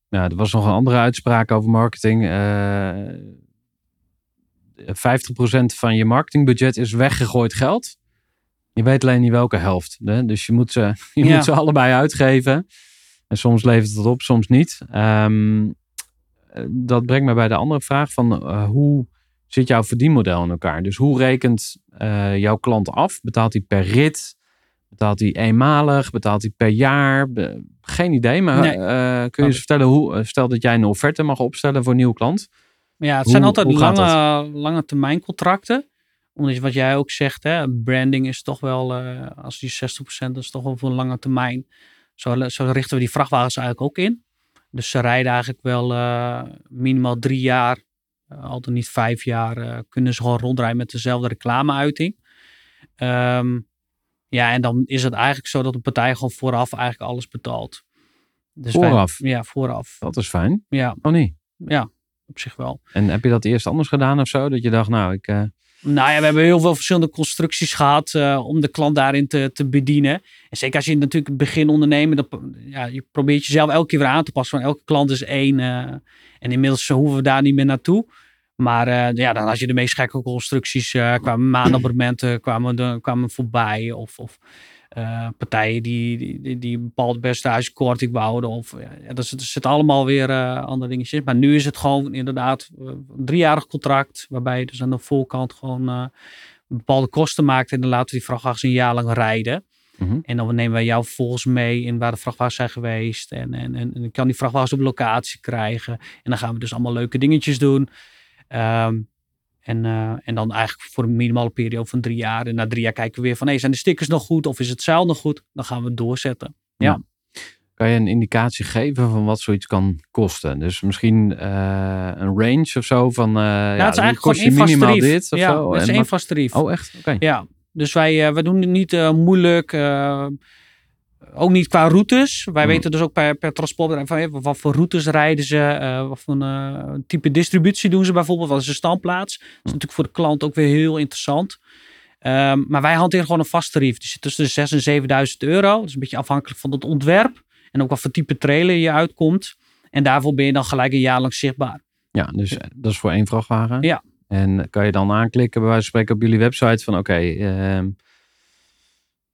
er was nog een andere uitspraak over marketing. Eh 50% van je marketingbudget is weggegooid geld. Je weet alleen niet welke helft. Hè? Dus je, moet ze, je Ja. moet ze allebei uitgeven. En soms levert het op, soms niet. Ehm, eh, dat brengt me bij de andere vraag van eh, hoe zit jouw verdienmodel in elkaar? Dus hoe rekent eh, jouw klant af? Betaalt hij per rit? Betaalt hij eenmalig? Betaalt hij per jaar? Geen idee, maar Nee. eh, kun je eens vertellen hoe, eh, stel dat jij een offerte mag opstellen voor een nieuwe klant. Ja, het Hoe- zijn altijd lange, lange termijn contracten. Omdat wat jij ook zegt, hè, branding is toch wel, eh, als die 60% is toch wel voor een lange termijn. Zo, zo richten we die vrachtwagens eigenlijk ook in. Dus ze rijden eigenlijk wel minimaal drie jaar, uh, altijd niet vijf jaar, kunnen ze gewoon rondrijden met dezelfde reclameuiting. Ehm ja, en dan is het eigenlijk zo dat de partij gewoon vooraf eigenlijk alles betaalt. Dus wij- Vooraf? ja, vooraf. Dat is fijn. Ja, Oh niet. ja, op zich wel. En heb je dat eerst anders gedaan of zo? Dat je dacht, nou, ik... eh, Nou ja, we hebben heel veel verschillende constructies gehad eh, om de klant daarin te, te bedienen. En zeker als je natuurlijk begin ondernemen, dan, ja, je probeert jezelf elke keer weer aan te passen. Want elke klant is één. eh, en inmiddels hoeven we daar niet meer naartoe. Maar eh, ja, dan had je de meest gekke constructies. eh kwamen maandabonnementen kwamen, de, kwamen voorbij. Of, of eh, partijen die, die, die, een bepaald percentagekorting wouden. Of, ja, dat zit, allemaal weer andere dingetjes in. Maar nu is het gewoon inderdaad een driejarig contract. Waarbij je dus aan de voorkant gewoon bepaalde kosten maakt. En dan laten we die vrachtwagens een jaar lang rijden. mhm. En dan nemen wij jou vervolgens mee in waar de vrachtwagens zijn geweest. En, en, en, en ik kan die vrachtwagens op locatie krijgen. En dan gaan we dus allemaal leuke dingetjes doen. Ehm, en, eh, en dan eigenlijk voor een minimale periode van drie jaar. En na drie jaar kijken we weer van, hey, zijn de stickers nog goed? Of is het zeil nog goed? Dan gaan we het doorzetten. Kan je een indicatie geven van wat zoiets kan kosten? Dus misschien eh, een range of zo van... eh ja, Nou, het is eigenlijk kost gewoon je minimaal tarief. dit of ja, zo. het is één vast tarief. Oh, echt? Oké. Ja, dus wij, wij doen het niet moeilijk. Ook niet qua routes. Wij Hmm. weten dus ook per, per transportbedrijf van, eh, wat voor routes rijden ze. eh, wat voor eh, type distributie doen ze bijvoorbeeld. Wat is de standplaats? Dat is natuurlijk voor de klant ook weer heel interessant. Ehm, maar wij hanteren gewoon een vast tarief. Die zit tussen de 6.000 en 7.000 euro. Dat is een beetje afhankelijk van het ontwerp. En ook wat voor type trailer je uitkomt. En daarvoor ben je dan gelijk een jaar lang zichtbaar. Ja, dus dat is voor één vrachtwagen. Ja. En kan je dan aanklikken, bij wijze van spreken, op jullie website van oké, ehm,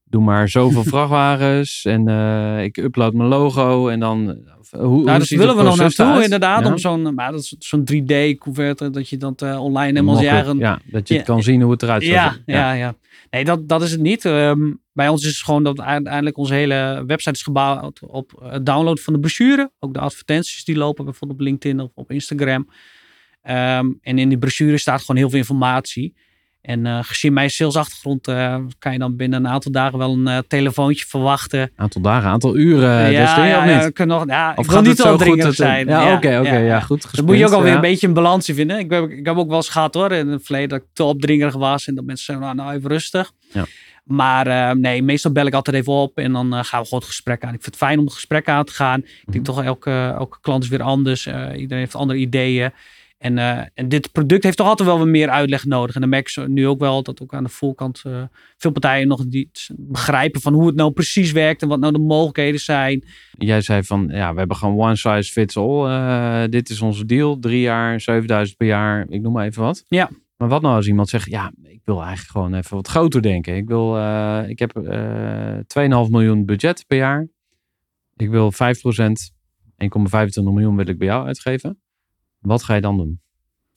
doe maar zoveel vrachtwagens en eh, ik upload mijn logo en dan... eh, Hoe, dat willen we nog naartoe eruit? inderdaad. Ja? Om zo'n, maar dat is zo'n 3D-couverte, dat je dat eh, online helemaal als eigen... Ja, dat je het Ja, kan zien hoe het eruit Ja, ziet. ja, ja. Nee, dat, dat is het niet. Ehm, bij ons is het gewoon dat uiteindelijk onze hele website is gebouwd op het downloaden van de brochure. Ook de advertenties die lopen bijvoorbeeld op LinkedIn of op Instagram. Ehm, en in die brochure staat gewoon heel veel informatie. En eh, gezien mijn salesachtergrond eh, kan je dan binnen een aantal dagen wel een eh, telefoontje verwachten. Aantal dagen, aantal uren, uh, ja, niet? ja, nog, ja, Of ik wil gaat niet zo goed dat- zijn. Ja, oké, oké, ja, goed Dat moet je ook alweer een beetje een balans in vinden. Ik heb, ik heb ook wel eens gehad hoor, in het verleden dat ik te opdringerig was. En dat mensen zeggen, nou, nou even rustig. Ja. Maar nee, meestal bel ik altijd even op en dan gaan we gewoon het gesprek aan. Ik vind het fijn om het gesprek aan te gaan. Ik Mhm. denk toch, elke, elke klant is weer anders. Iedereen heeft andere ideeën. En, eh, en dit product heeft toch altijd wel wat meer uitleg nodig. En dan merk je nu ook wel dat ook aan de voorkant eh, veel partijen nog niet begrijpen van hoe het nou precies werkt en wat nou de mogelijkheden zijn. Jij zei van, ja, we hebben gewoon one size fits all. Eh, dit is onze deal, drie jaar, 7000 per jaar, ik noem maar even wat. Ja. Maar wat nou als iemand zegt, ja, ik wil eigenlijk gewoon even wat groter denken. Ik, wil, ik heb eh 2,5 miljoen budget per jaar. Ik wil 5%, 1,25 miljoen wil ik bij jou uitgeven. Wat ga je dan doen?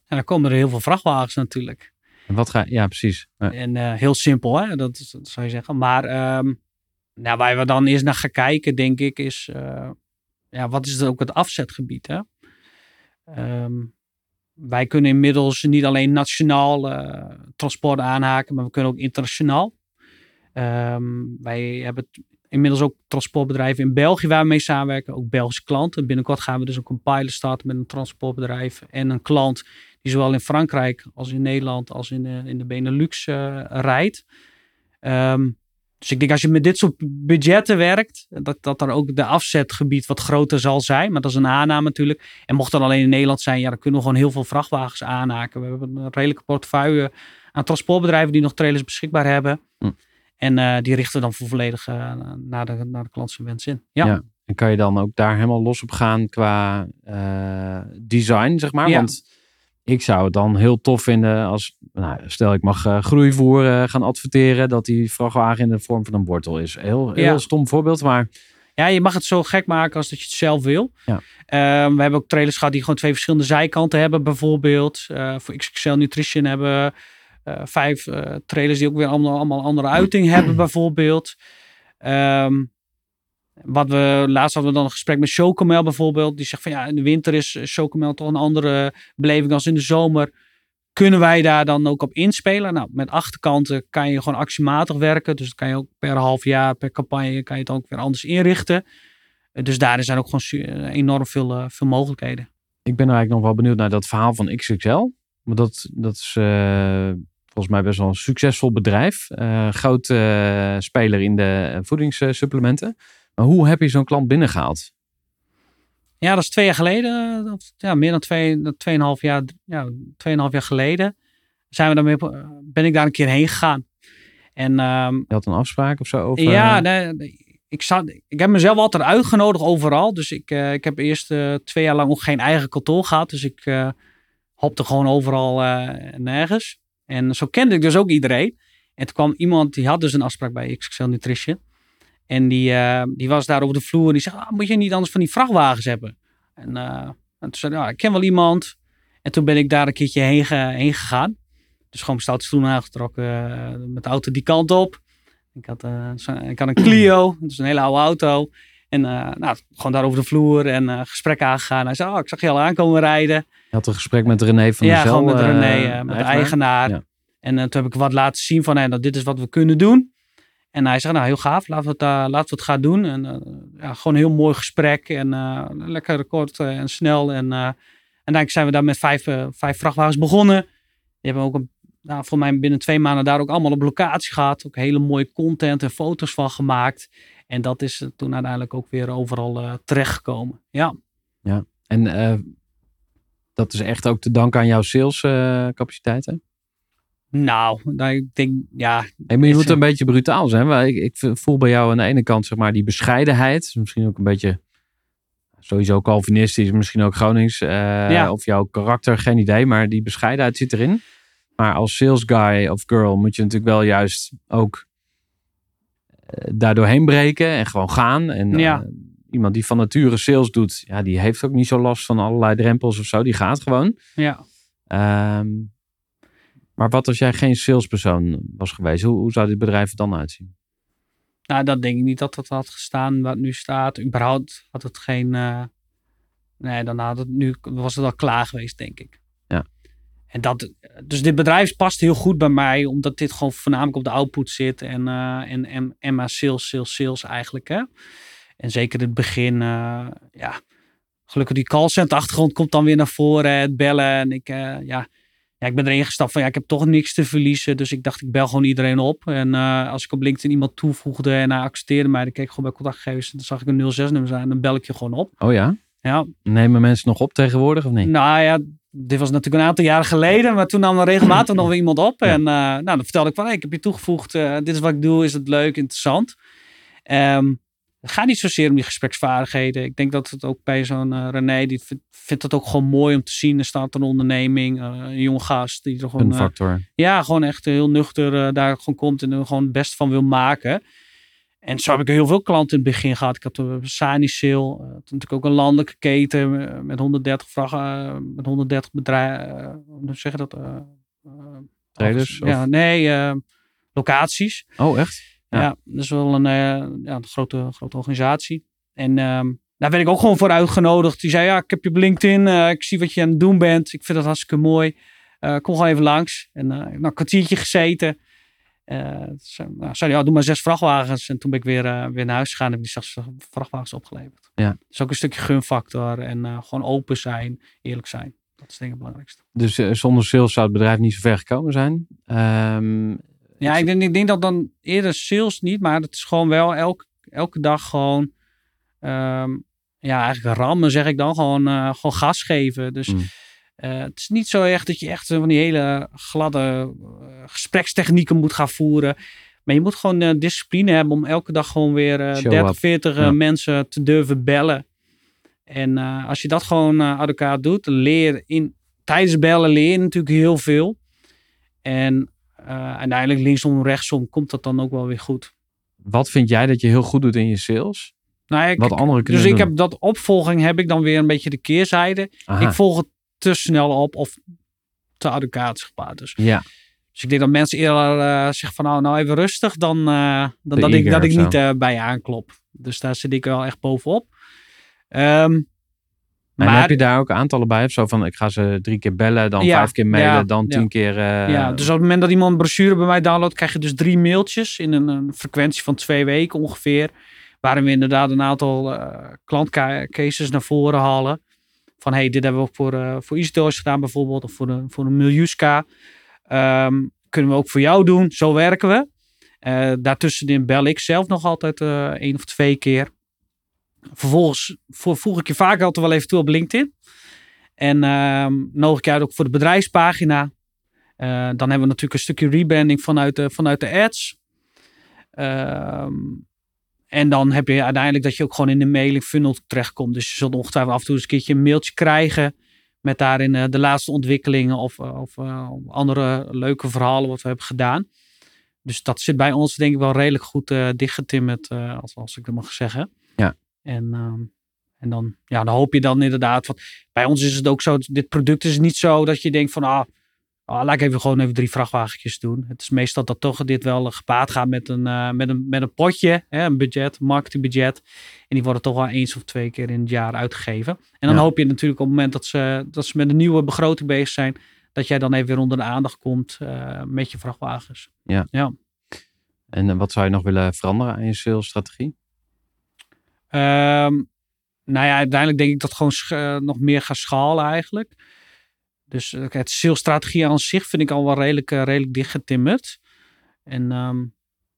En dan komen er heel veel vrachtwagens natuurlijk. En wat ga ja, precies. Ja. En eh, heel simpel, hè? Dat, zou je zeggen. Maar ehm, nou, waar we dan eerst naar gaan kijken, denk ik, is eh, ja, wat is ook het afzetgebied? Hè? Ehm, wij kunnen inmiddels niet alleen nationaal eh, transport aanhaken, maar we kunnen ook internationaal. Ehm, wij hebben inmiddels ook transportbedrijven in België waar we mee samenwerken, ook Belgische klanten. Binnenkort gaan we dus ook een pilot starten met een transportbedrijf en een klant die zowel in Frankrijk als in Nederland als in de, in de Benelux eh, rijdt. Ehm, dus ik denk als je met dit soort budgetten werkt, dat, dat dan ook de afzetgebied wat groter zal zijn. Maar dat is een aanname natuurlijk. En mocht dat alleen in Nederland zijn, ja, dan kunnen we gewoon heel veel vrachtwagens aanhaken. We hebben een redelijke portefeuille aan transportbedrijven die nog trailers beschikbaar hebben. Hm. En eh, die richten dan voor volledig eh, naar, de, naar de klant zijn wens in. Ja. Ja. En kan je dan ook daar helemaal los op gaan qua eh, design, zeg maar? Ja. Want ik zou het dan heel tof vinden als, nou, stel ik mag groeivoer gaan adverteren, dat die vrachtwagen in de vorm van een wortel is. Heel, heel Ja. stom voorbeeld, maar Ja, je mag het zo gek maken als dat je het zelf wil. Ja. Ehm, we hebben ook trailers gehad die gewoon twee verschillende zijkanten hebben, bijvoorbeeld. Voor XXL Nutrition hebben vijf eh, trailers die ook weer allemaal, allemaal andere uiting hebben, bijvoorbeeld. Ehm, wat we laatst hadden we dan een gesprek met Chocomel bijvoorbeeld. Die zegt van ja, in de winter is Chocomel toch een andere beleving als in de zomer. Kunnen wij daar dan ook op inspelen? Nou, met achterkanten kan je gewoon actiematig werken. Dus dan kan je ook per half jaar, per campagne, kan je het ook weer anders inrichten. Eh, Dus daarin zijn ook gewoon eh, enorm veel, eh, veel mogelijkheden. ik ben eigenlijk nog wel benieuwd naar dat verhaal van XXL. Want dat, dat is eh, volgens mij best wel een succesvol bedrijf. Eh groot eh, speler in de voedingssupplementen. Maar hoe heb je zo'n klant binnengehaald? Ja, dat is twee jaar geleden. of, Ja, meer dan twee, tweeënhalf jaar, ja, tweeënhalf jaar geleden. Zijn we daarmee, ben ik daar een keer heen gegaan. En ehm, Je had een afspraak of zo? Over, ja, nee, ik, zat, ik heb mezelf altijd uitgenodigd overal. Dus ik, ik heb eerst twee jaar lang ook geen eigen kantoor gehad. Dus ik hopte gewoon overal eh, nergens. En zo kende ik dus ook iedereen. En toen kwam iemand, die had dus een afspraak bij XXL Nutrition. En die, eh, die was daar over de vloer. En die zei, ah, moet je niet anders van die vrachtwagens hebben? En, eh, en toen zei ja, ik ken wel iemand. En toen ben ik daar een keertje heen, heen gegaan. Dus gewoon mijn schoenen aangetrokken. met de auto die kant op. Ik had, ik had een Clio. Dat is een hele oude auto. En eh, nou, gewoon daar over de vloer en eh gesprek aangegaan. Hij zei, oh, ik zag je al aankomen rijden. Je had een gesprek met René van ja, der Zel. gewoon met eh, René, met de eigenaar. Ja. En toen heb ik wat laten zien van, hey, nou, dit is wat we kunnen doen. En hij zegt, nou heel gaaf, laten we het, laten we het gaan doen. En ja, gewoon een heel mooi gesprek en lekker kort en snel. En, en uiteindelijk zijn we daar met vijf, vijf vrachtwagens begonnen. Die hebben ook een, nou, voor mij binnen twee maanden daar ook allemaal op locatie gehad. Ook hele mooie content en foto's van gemaakt. En dat is eh, toen uiteindelijk ook weer overal eh, terechtgekomen. Ja. En eh, dat is echt ook te danken aan jouw salescapaciteiten? Nou, nou, ik denk, ja, Hey, maar je moet een beetje brutaal zijn. Maar ik, ik voel bij jou aan de ene kant zeg maar, die bescheidenheid. Misschien ook een beetje sowieso Calvinistisch, misschien ook Gronings. Ja. Of jouw karakter, geen idee. Maar die bescheidenheid zit erin. Maar als sales guy of girl moet je natuurlijk wel juist ook eh, daardoor heen breken en gewoon gaan. En Ja. eh, iemand die van nature sales doet, ja, die heeft ook niet zo last van allerlei drempels of zo. Die gaat gewoon. ja. Ehm, maar wat als jij geen salespersoon was geweest? Hoe, hoe zou dit bedrijf er dan uitzien? Nou, dat denk ik niet dat dat had gestaan wat nu staat. Überhaupt had het geen. eh, nee, dan had het nu was het al klaar geweest, denk ik. En dat, dus dit bedrijf past heel goed bij mij, omdat dit gewoon voornamelijk op de output zit en, eh en, en, en maar sales, sales, sales eigenlijk. Hè? En zeker het begin, eh, ja, gelukkig die callcenter achtergrond komt dan weer naar voren, het bellen. En ik, eh, ja, ja, ik ben erin gestapt van ja, ik heb toch niks te verliezen. Dus ik dacht, ik bel gewoon iedereen op. En als ik op LinkedIn iemand toevoegde en hij accepteerde mij, dan keek ik gewoon bij contactgevers. En dan zag ik een 06-nummer zijn en dan bel ik je gewoon op. Oh ja? Ja, Nemen mensen nog op tegenwoordig of niet? nou ja, dit was natuurlijk een aantal jaren geleden. Maar toen nam er regelmatig nog weer iemand op. En eh, nou, dan vertelde ik van, hey, ik heb je toegevoegd. eh, dit is wat ik doe. Is het leuk, interessant? Ehm het gaat niet zozeer om die gespreksvaardigheden. Ik denk dat het ook bij zo'n eh, René, die vindt, vindt het ook gewoon mooi om te zien. Er staat een onderneming, een jonge gast die er gewoon... Een factor. ja, gewoon echt heel nuchter daar gewoon komt en er gewoon het best van wil maken. En zo heb ik heel veel klanten in het begin gehad. Ik had de Sani Sale, eh, natuurlijk ook een landelijke keten eh, met 130 vragen, eh, met 130 bedrijven, hoe zeg je dat? eh, eh, Traders, Ja, of- nee, eh, locaties. Oh, echt? Ja. Ja, dat is wel een, eh, ja, een grote, grote organisatie. En ehm, daar werd ik ook gewoon voor uitgenodigd. Die zei, ja, ik heb je op LinkedIn. eh, ik zie wat je aan het doen bent. Ik vind dat hartstikke mooi. Eh, kom gewoon even langs. En eh, ik heb een kwartiertje gezeten. Eh, ze nou, zei, ja, doe maar zes vrachtwagens. En toen ben ik weer, eh, weer naar huis gegaan en heb ik die zes vrachtwagens opgeleverd. Ja. Dus ook een stukje gunfactor en eh, gewoon open zijn, eerlijk zijn. Dat is denk ik het belangrijkste. Dus zonder sales zou het bedrijf niet zo ver gekomen zijn. Ehm, Ja, ik denk, ik denk dat dan eerder sales niet, maar het is gewoon wel elke, elke dag gewoon, ehm, ja, eigenlijk rammen zeg ik dan, gewoon, gewoon gas geven. Dus Mm. Eh, het is niet zo echt dat je echt van die hele gladde eh, gesprekstechnieken moet gaan voeren. Maar je moet gewoon eh, discipline hebben om elke dag gewoon weer eh Show 30, up. 40 eh, Ja. mensen te durven bellen. En eh, als je dat gewoon eh aan elkaar doet, leer in, tijdens bellen leer je natuurlijk heel veel. En eh, uiteindelijk linksom, rechtsom komt dat dan ook wel weer goed. wat vind jij dat je heel goed doet in je sales? Nou, ik, Wat anderen kunnen dus ik heb dat opvolging heb ik dan weer een beetje de keerzijde. Aha. Ik volg het te snel op of te adequaat gepaard. Dus, Ja, dus ik denk dat mensen eerder eh, zeggen van nou, nou even rustig dan, eh, dan dat ik, dat ik niet eh, bij je aanklop. Dus daar zit ik wel echt bovenop. En maar heb je daar ook aantallen bij? Of zo van, ik ga ze drie keer bellen, dan Ja, vijf keer mailen, ja, dan ja. tien keer... ja, dus op het moment dat iemand een brochure bij mij downloadt, krijg je dus drie mailtjes in een, een frequentie van twee weken ongeveer. Waarin we inderdaad een aantal klantcases naar voren halen. Van hey, dit hebben we ook voor, eh voor EasyToys gedaan bijvoorbeeld. Of voor een, voor een Miljuska. Ehm, kunnen we ook voor jou doen. Zo werken we. Eh, daartussenin bel ik zelf nog altijd eh één of twee keer. Vervolgens vo- voeg ik je vaak altijd wel even toe op LinkedIn. En ehm nodig ik je uit ook voor de bedrijfspagina. Dan hebben we natuurlijk een stukje rebranding vanuit de, vanuit de ads. En dan heb je uiteindelijk dat je ook gewoon in de mailing funnel terechtkomt. Dus je zult ongetwijfeld af en toe eens een keertje een mailtje krijgen. Met daarin eh, de laatste ontwikkelingen of, eh, of eh, andere leuke verhalen wat we hebben gedaan. Dus dat zit bij ons denk ik wel redelijk goed eh dichtgetimmerd, als, als ik dat mag zeggen. Ja. En, ehm, en dan, ja, dan hoop je dan inderdaad. Want bij ons is het ook zo, dit product is niet zo dat je denkt van, ah, ah, laat ik even gewoon even drie vrachtwagentjes doen. Het is meestal dat toch dit wel gepaard gaat met een, eh, met een, met een potje, hè, een budget, een marketingbudget. En die worden toch wel eens of twee keer in het jaar uitgegeven. En dan Ja. hoop je natuurlijk op het moment dat ze, dat ze met een nieuwe begroting bezig zijn, dat jij dan even weer onder de aandacht komt eh, met je vrachtwagens. En eh, wat zou je nog willen veranderen aan je salesstrategie? Ehm, nou ja, uiteindelijk denk ik dat gewoon nog meer gaan schalen eigenlijk. Dus eh, het salesstrategie aan zich vind ik al wel redelijk, eh, redelijk dichtgetimmerd. En ehm,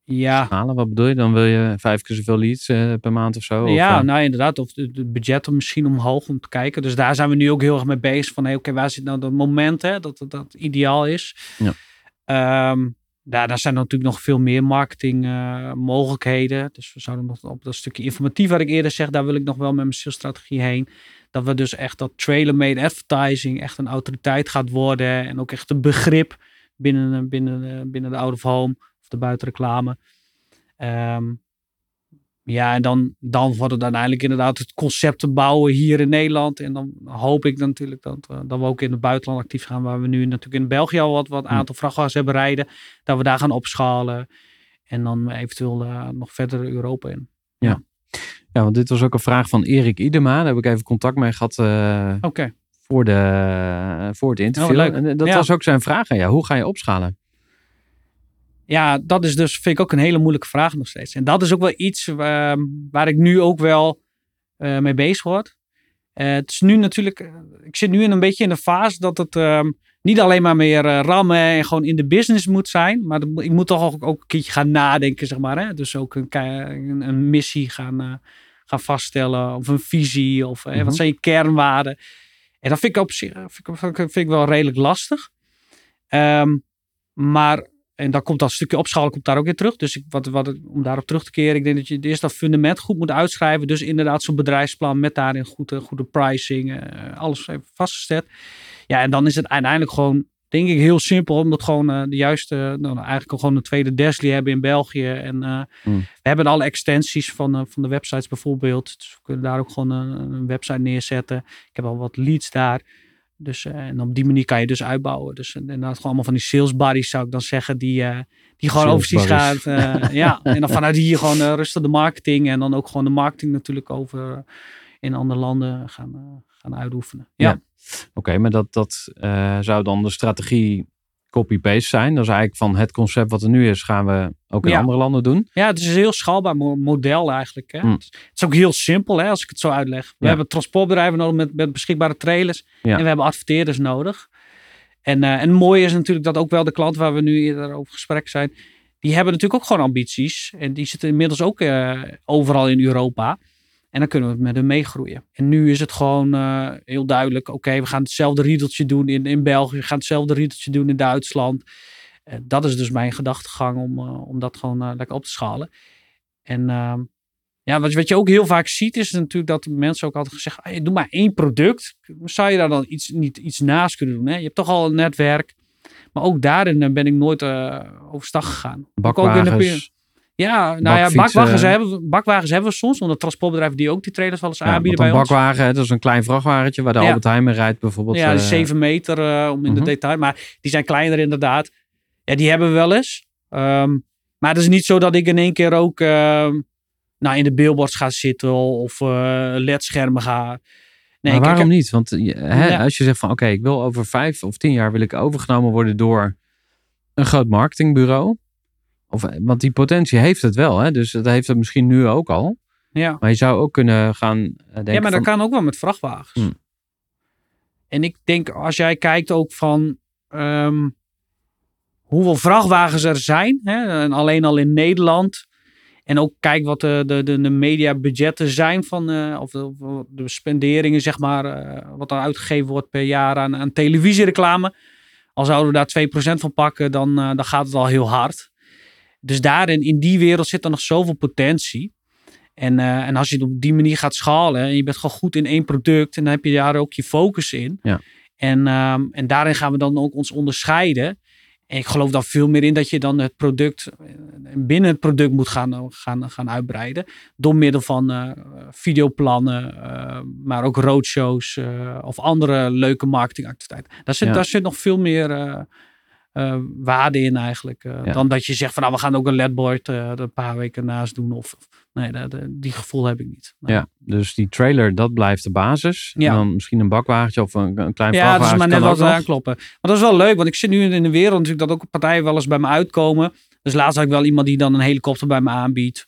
ja, Halen, wat bedoel je? Dan wil je vijf keer zoveel leads eh, per maand of zo? Of, ja, eh, nou inderdaad. Of de budgetten misschien omhoog om te kijken. Dus daar zijn we nu ook heel erg mee bezig. Van hey, oké, waar zit nou dat moment hè, dat, dat dat ideaal is. Ja. Ehm, daar, zijn natuurlijk nog veel meer marketing eh. Dus we zouden nog op dat stukje informatief wat ik eerder zeg, daar wil ik nog wel met mijn salesstrategie heen. Dat we dus echt dat trailer-made advertising echt een autoriteit gaat worden. En ook echt een begrip binnen, binnen, eh, binnen de out of home of de buitenreclame. Ehm, ja, en dan, dan wordt het uiteindelijk inderdaad het concept te bouwen hier in Nederland. En dan hoop ik natuurlijk dat, we- dat we ook in het buitenland actief gaan. Waar we nu natuurlijk in België al wat, wat Hm. aantal vrachtwagens hebben rijden. Dat we daar gaan opschalen. En dan eventueel eh, nog verder Europa in. Ja, want dit was ook een vraag van Erik Idema. Daar heb ik even contact mee gehad eh, voor, de, voor het interview. Oh, leuk. En dat Ja. was ook zijn vraag aan jou. Hoe ga je opschalen? Ja, dat is dus, vind ik ook een hele moeilijke vraag nog steeds. En dat is ook wel iets ehm, waar ik nu ook wel eh, mee bezig word. Eh, het is nu natuurlijk, eh, ik zit nu in een beetje in de fase dat het ehm, niet alleen maar meer eh, rammen en gewoon in de business moet zijn. Maar dat ik moet toch ook, ook een keertje gaan nadenken, zeg maar. Hè? Dus ook een, een, missie gaan, eh, gaan vaststellen of een visie of eh, Mhm. wat zijn je kernwaarden. En dat vind ik op zich vind ik, vind ik- vind ik wel redelijk lastig. Ehm, maar en dan komt dat stukje opschalen komt daar ook weer terug. Dus ik, wat, wat, om daarop terug te keren, ik denk dat je eerst dat fundament goed moet uitschrijven. Dus inderdaad zo'n bedrijfsplan met daarin goede, goede pricing, eh, alles even vastgezet. Ja, en dan is het uiteindelijk gewoon, denk ik, heel simpel. Omdat gewoon eh, de juiste, nou, eigenlijk gewoon een tweede Desli hebben in België. En eh, Hmm. we hebben alle extensies van, eh, van de websites bijvoorbeeld. Dus we kunnen daar ook gewoon een, een website neerzetten. Ik heb al wat leads daar. Dus, eh, en op die manier kan je dus uitbouwen. Dus eh, inderdaad gewoon allemaal van die sales buddies zou ik dan zeggen. Die, eh, die gewoon Sales overzies gaat. eh, ja, en dan vanuit hier gewoon rustig de marketing. En dan ook gewoon de marketing natuurlijk over in andere landen gaan, gaan uitoefenen. Ja. Ja. Oké, maar dat, dat zou dan de strategie copy-paste zijn. Dat is eigenlijk van het concept wat er nu is, gaan we ook in Ja. andere landen doen. Ja, het is een heel schaalbaar mo- model eigenlijk. Hè? Hmm. Het is ook heel simpel hè, als ik het zo uitleg. We Ja. hebben transportbedrijven nodig met, met beschikbare trailers. Ja. En we hebben adverteerders nodig. En, eh, en het mooie is natuurlijk dat ook wel de klanten waar we nu eerder over gesprek zijn. Die hebben natuurlijk ook gewoon ambities. En die zitten inmiddels ook eh, overal in Europa. En dan kunnen we met hen meegroeien. En nu is het gewoon eh, heel duidelijk. Oké, we gaan hetzelfde riedeltje doen in, in België. We gaan hetzelfde riedeltje doen in Duitsland. Eh, dat is dus mijn gedachtegang om, eh, om dat gewoon lekker op te schalen. En ehm, ja, wat, je- wat je ook heel vaak ziet is natuurlijk dat mensen ook altijd gezegd, ah, doe maar één product. Zou je daar dan iets, niet iets naast kunnen doen? Hè? Je hebt toch al een netwerk. Maar ook daarin ben ik nooit overstag gegaan. Ook in de Bakwagens. Ja, nou ja, bakwagens hebben, we, bakwagens hebben we soms. Omdat transportbedrijven die ook die trailers wel eens Ja, aanbieden bij een ons. bakwagen, hè, dat is een klein vrachtwagentje waar de Ja. Albert Heijn mee rijdt bijvoorbeeld. Ja, eh, die 7 meter eh, om in Mhm. de detail. Maar die zijn kleiner inderdaad. Ja, die hebben we wel eens. Ehm, maar het is niet zo dat ik in één keer ook ehm, nou, in de billboards ga zitten of eh ledschermen ga. Nee, maar waarom heb- niet? Want hè, Ja. als je zegt van oké, ik wil over vijf of tien jaar wil ik overgenomen worden door een groot marketingbureau. Of, want die potentie heeft het wel, hè? dus dat heeft het misschien nu ook al. Ja. Maar je zou ook kunnen gaan eh, denken ja, maar dat van, kan ook wel met vrachtwagens. Hmm. En ik denk, als jij kijkt ook van ehm, hoeveel vrachtwagens er zijn, hè, en alleen al in Nederland. En ook kijk wat de, de, de, de mediabudgetten zijn van, eh, of de, de spenderingen, zeg maar, eh, wat er uitgegeven wordt per jaar aan, aan televisiereclame. Al zouden we daar 2% van pakken, dan, eh, dan gaat het al heel hard. Dus daarin, in die wereld zit er nog zoveel potentie. En, eh, en als je het op die manier gaat schalen en je bent gewoon goed in één product en dan heb je daar ook je focus in. Ja. En, ehm, en daarin gaan we dan ook ons onderscheiden. En ik geloof dan veel meer in dat je dan het product eh, binnen het product moet gaan, gaan, gaan uitbreiden. Door middel van eh, videoplannen, eh, maar ook roadshows eh, of andere leuke marketingactiviteiten. Daar zit, Ja. daar zit nog veel meer eh, waarde in eigenlijk. eh, Ja. Dan dat je zegt van nou we gaan ook een ledboard er een paar weken naast doen. Of, nee, dat, die gevoel heb ik niet. Ja, dus die trailer, dat blijft de basis. Ja. En dan misschien een bakwagentje of een, een klein Ja, dat is maar net wat aankloppen. Maar dat is wel leuk, want ik zit nu in de wereld natuurlijk dat ook partijen wel eens bij me uitkomen. Dus laatst had ik wel iemand die dan een helikopter bij me aanbiedt.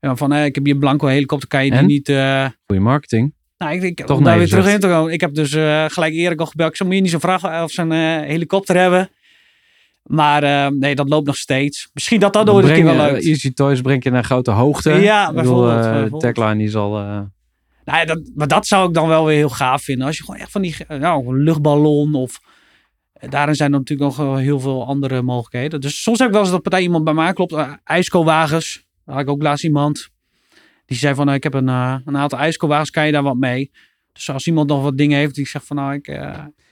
Ja, van, eh, ik heb hier een blanco helikopter, kan je die niet... Goeie marketing. nou, ik denk, Toch om daar weer terug in te komen. Ik heb dus gelijk Erik al gebeld. Ik zou moet je niet zo'n vraag of zo'n eh, helikopter hebben. Maar eh, nee, dat loopt nog steeds. Misschien dat dat nooit een keer breng wel leuk. Easy Toys brengt je naar grote hoogte. Ja, bijvoorbeeld, bijvoorbeeld. tagline die zal... eh, Nou ja, dat, maar dat zou ik dan wel weer heel gaaf vinden. Als je gewoon echt van die nou, een luchtballon of... Daarin zijn er natuurlijk nog heel veel andere mogelijkheden. Dus soms heb ik wel eens dat partij iemand bij mij aanklopt. Uh, ijskowagens. Daar had ik ook laatst iemand. Die zei van, ik heb een, een aantal ijskowagens. Kan je daar wat mee? Dus als iemand nog wat dingen heeft die zegt van, nou, ik...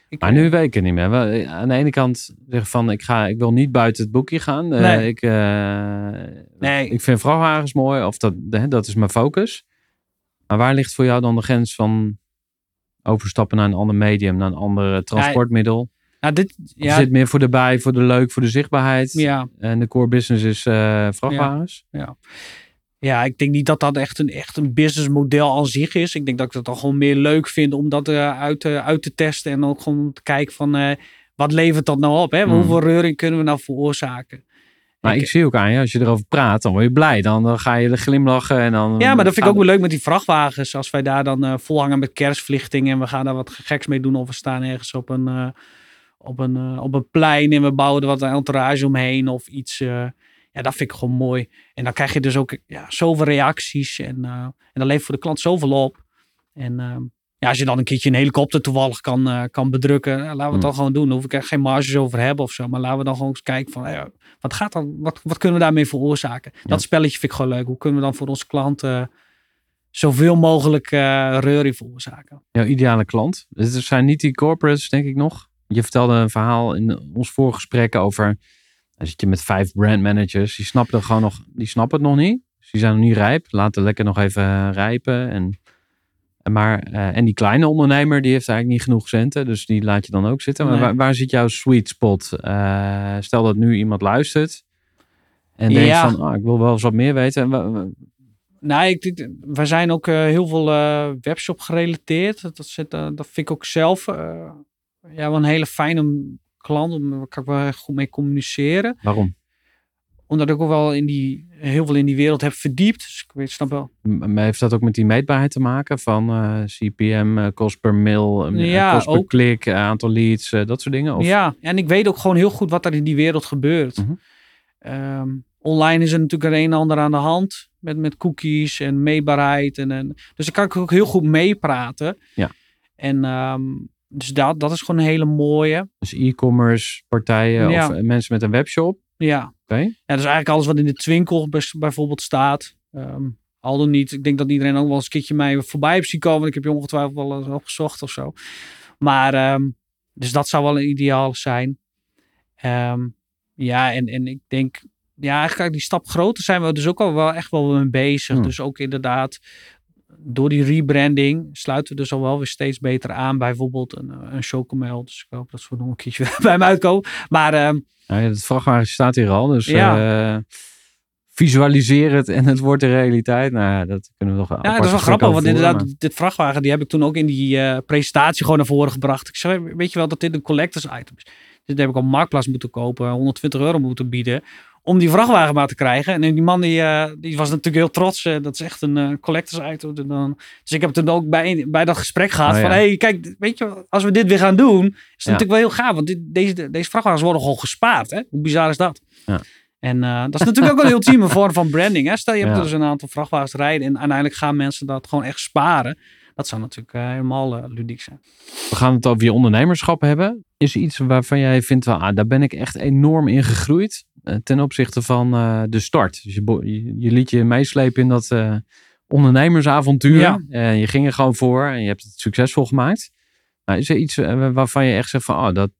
eh, ik Maar nu weet ik het niet meer. Eh, Aan de ene kant zeggen van ik, ga, ik wil niet buiten het boekje gaan. Eh, ik, eh, Nee. ik vind vrachtwagens mooi, of dat, hè, dat is mijn focus. Maar waar ligt voor jou dan de grens van overstappen naar een ander medium, naar een ander transportmiddel? Nou, dit, Of ja, zit meer voor de bij, voor de leuk, voor de zichtbaarheid? ja, En de core business is eh, vrachtwagens? ja, ik denk niet dat dat echt een, echt een businessmodel aan zich is. Ik denk dat ik het dan gewoon meer leuk vind om dat eh, uit, te- uit te testen. En ook gewoon te kijken van eh, wat levert dat nou op? Hè? Mm. Hoeveel reuring kunnen we nou veroorzaken? Maar Ik- ik, zie ook aan je, als je erover praat, dan word je blij. Dan, dan ga je er glimlachen en dan... Ja, maar dat vind ik ook wel leuk met die vrachtwagens. Als wij daar dan volhangen met kerstverlichting en we gaan daar wat geks mee doen. Of we staan ergens op een, op een, op een plein en we bouwen er wat een entourage omheen of iets. Eh, ja, dat vind ik gewoon mooi. En dan krijg je dus ook ja, zoveel reacties en, eh, en dat levert voor de klant zoveel op. En eh, ja, als je dan een keertje een helikopter toevallig kan, eh, kan bedrukken, ja, laten we het Mm. dan gewoon doen. Daar hoef ik echt geen marges over hebben of zo. Maar laten we dan gewoon eens kijken van, wat, gaat dan, wat, wat kunnen we daarmee veroorzaken? Dat spelletje vind ik gewoon leuk. Hoe kunnen we dan voor onze klanten zoveel mogelijk eh reuring veroorzaken? jouw ideale klant. Het zijn niet die corporates, denk ik nog. Je vertelde een verhaal in ons voorgesprek over. Dan zit je met vijf brandmanagers. Die snappen, gewoon nog, die snappen het nog niet. Dus die zijn nog niet rijp. Laten lekker nog even rijpen. En, en maar, eh, en die kleine ondernemer, die heeft eigenlijk niet genoeg centen. Dus die laat je dan ook zitten. Maar Nee. waar, waar zit jouw sweet spot? Eh, stel dat nu iemand luistert. En denkt Ja. van, ah, ik wil wel eens wat meer weten. Wa- Nou, ik, we zijn ook eh, heel veel eh, webshop gerelateerd. Dat, zit, eh, dat vind ik ook zelf eh, ja, wel een hele fijne klant. Daar kan ik wel goed mee communiceren. waarom? Omdat ik ook wel in die, heel veel in die wereld heb verdiept. Dus ik weet, snap wel. M- Maar heeft dat ook met die meetbaarheid te maken? Van eh, CPM, eh, kost per mail, eh, Ja, kost per klik, aantal leads, dat soort dingen? Of? Ja, en ik weet ook gewoon heel goed wat er in die wereld gebeurt. Mhm. Ehm, online is er natuurlijk er een en ander aan de hand. Met, met cookies en meetbaarheid. En, en, dus daar kan ik ook heel goed meepraten. Ja. En ehm, dus dat, dat is gewoon een hele mooie. Dus e-commerce partijen Ja. of eh, mensen met een webshop. Ja. Oké. ja, dus eigenlijk alles wat in de Twinkel bijvoorbeeld staat. Ehm, al dan niet. Ik denk dat iedereen ook wel eens een keertje mij voorbij heeft zien komen. want Ik heb je ongetwijfeld wel eens opgezocht of zo. Maar, ehm, dus dat zou wel een ideaal zijn. Ehm, ja, en, en ik denk, ja, eigenlijk die stap groter zijn we dus ook al wel echt wel mee bezig. Hmm. Dus ook inderdaad, door die rebranding sluiten we dus al wel weer steeds beter aan. bij Bijvoorbeeld een, eh, een chocomel. Dus ik hoop dat ze nog een keertje bij me uitkomen. Maar ehm, Nou ja, het vrachtwagen staat hier al, dus Ja. eh, visualiseer het en het wordt de realiteit. Nou ja, dat kunnen we nog Ja, dat is wel grappig, want inderdaad, dit vrachtwagen, die heb ik toen ook in die eh, presentatie gewoon naar voren gebracht. Ik zei, weet je wel dat dit een collectors item is? Dit heb ik op Marktplaats moeten kopen, 120 euro moeten bieden, om die vrachtwagen maar te krijgen. En die man, die, eh, die was natuurlijk heel trots, eh, dat is echt een eh, collectors item. Dus ik heb toen ook bij, bij dat gesprek gehad Oh, van, ja. hey, kijk, weet je, wel, als we dit weer gaan doen, is het Ja. natuurlijk wel heel gaaf, want dit, deze, deze vrachtwagens worden gewoon gespaard. Hè? Hoe bizar is dat? Ja. En dat is natuurlijk ook een ultieme vorm van branding. Hè? Stel je hebt dus een aantal vrachtwagens rijden en uiteindelijk gaan mensen dat gewoon echt sparen. Dat zou natuurlijk eh, helemaal eh, ludiek zijn. We gaan het over je ondernemerschap hebben. Is er iets waarvan jij vindt, wel, ah, daar ben ik echt enorm in gegroeid eh, ten opzichte van de start. Dus je, je, liet je meeslepen in dat ondernemersavontuur. Ja. En je ging er gewoon voor en je hebt het succesvol gemaakt. Maar is er iets waarvan je echt zegt van, oh, dat,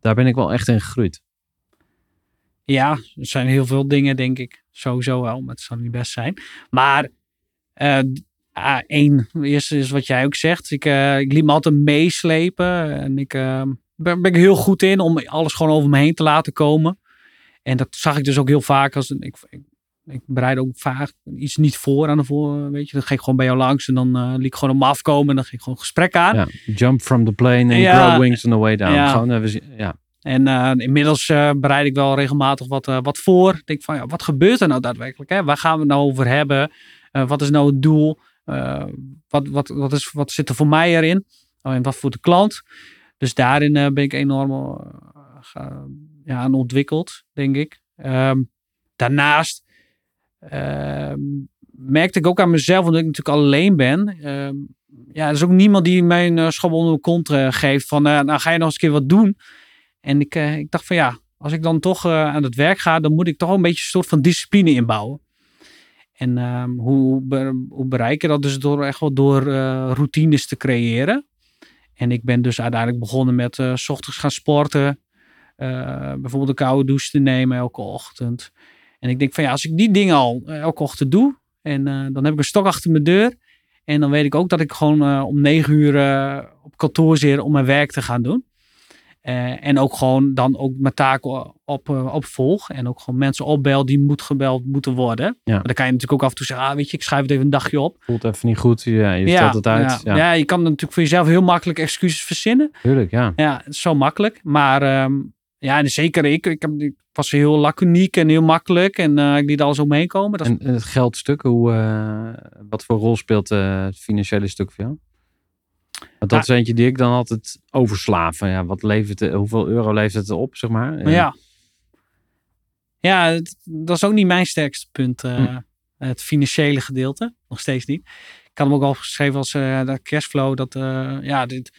daar ben ik wel echt in gegroeid? Ja, er zijn heel veel dingen, denk ik. Sowieso wel, maar het zal niet best zijn. Maar ah, één, eerste is wat jij ook zegt. Ik, eh, ik liet me altijd meeslepen. En ik eh, ben, ben ik heel goed in om alles gewoon over me heen te laten komen. En dat zag ik dus ook heel vaak. Als ik, ik, ik bereid ook vaak iets niet voor aan de voor. Weet je, dan ging ik gewoon bij jou langs en dan eh liet ik gewoon om afkomen. En dan ging ik gewoon gesprek aan. Ja, jump from the plane and Ja. grow wings on the way down. Ja. Gewoon, eh, we zien- ja. En eh, inmiddels eh, bereid ik wel regelmatig wat, eh, wat voor. Ik denk van, ja, wat gebeurt er nou daadwerkelijk? Hè? Waar gaan we het nou over hebben? Eh, wat is nou het doel? Eh, wat, wat, wat, is, wat zit er voor mij erin? Oh, en wat voor de klant? Dus daarin eh, ben ik enorm eh, ja, aan ontwikkeld, denk ik. Ehm, daarnaast ehm, merkte ik ook aan mezelf, omdat ik natuurlijk alleen ben. ehm, ja, er is ook niemand die mij een uh, schop onder de kont geeft van, nou ga je nog eens een keer wat doen. En ik, ik dacht van ja, als ik dan toch aan het werk ga, dan moet ik toch een beetje een soort van discipline inbouwen. En ehm, hoe, hoe bereik je dat? Dus door echt wel door eh, routines te creëren. En ik ben dus uiteindelijk begonnen met eh, s ochtends gaan sporten. eh, bijvoorbeeld een koude douche te nemen elke ochtend. En ik denk van ja, als ik die dingen al elke ochtend doe. En dan heb ik een stok achter mijn deur. En dan weet ik ook dat ik gewoon om negen uur op kantoor zit om mijn werk te gaan doen. Eh, en ook gewoon dan ook mijn taken op, eh, opvolg. En ook gewoon mensen opbel die moet gebeld moeten worden. Ja. Maar dan kan je natuurlijk ook af en toe zeggen, ah, weet je, ik schrijf het even een dagje op. Voelt even niet goed. Ja, je stelt het uit. Ja. Je kan natuurlijk voor jezelf heel makkelijk excuses verzinnen. tuurlijk. Ja. Ja, zo makkelijk. Maar ehm, ja, en zeker ik. Ik, heb, ik was heel laconiek en heel makkelijk. En eh, ik liet alles omheen komen. Dat is, En en het geldstuk, hoe, wat voor rol speelt het financiële stuk voor jou? Want dat is eentje die ik dan altijd oversla. Van, ja, wat levert hoeveel euro levert het op, zeg maar? maar ja. Ja, het- dat is ook niet mijn sterkste punt. eh, Hm. Het financiële gedeelte. Nog steeds niet. Ik had hem ook al geschreven als de cashflow. Dat, eh, ja, dit,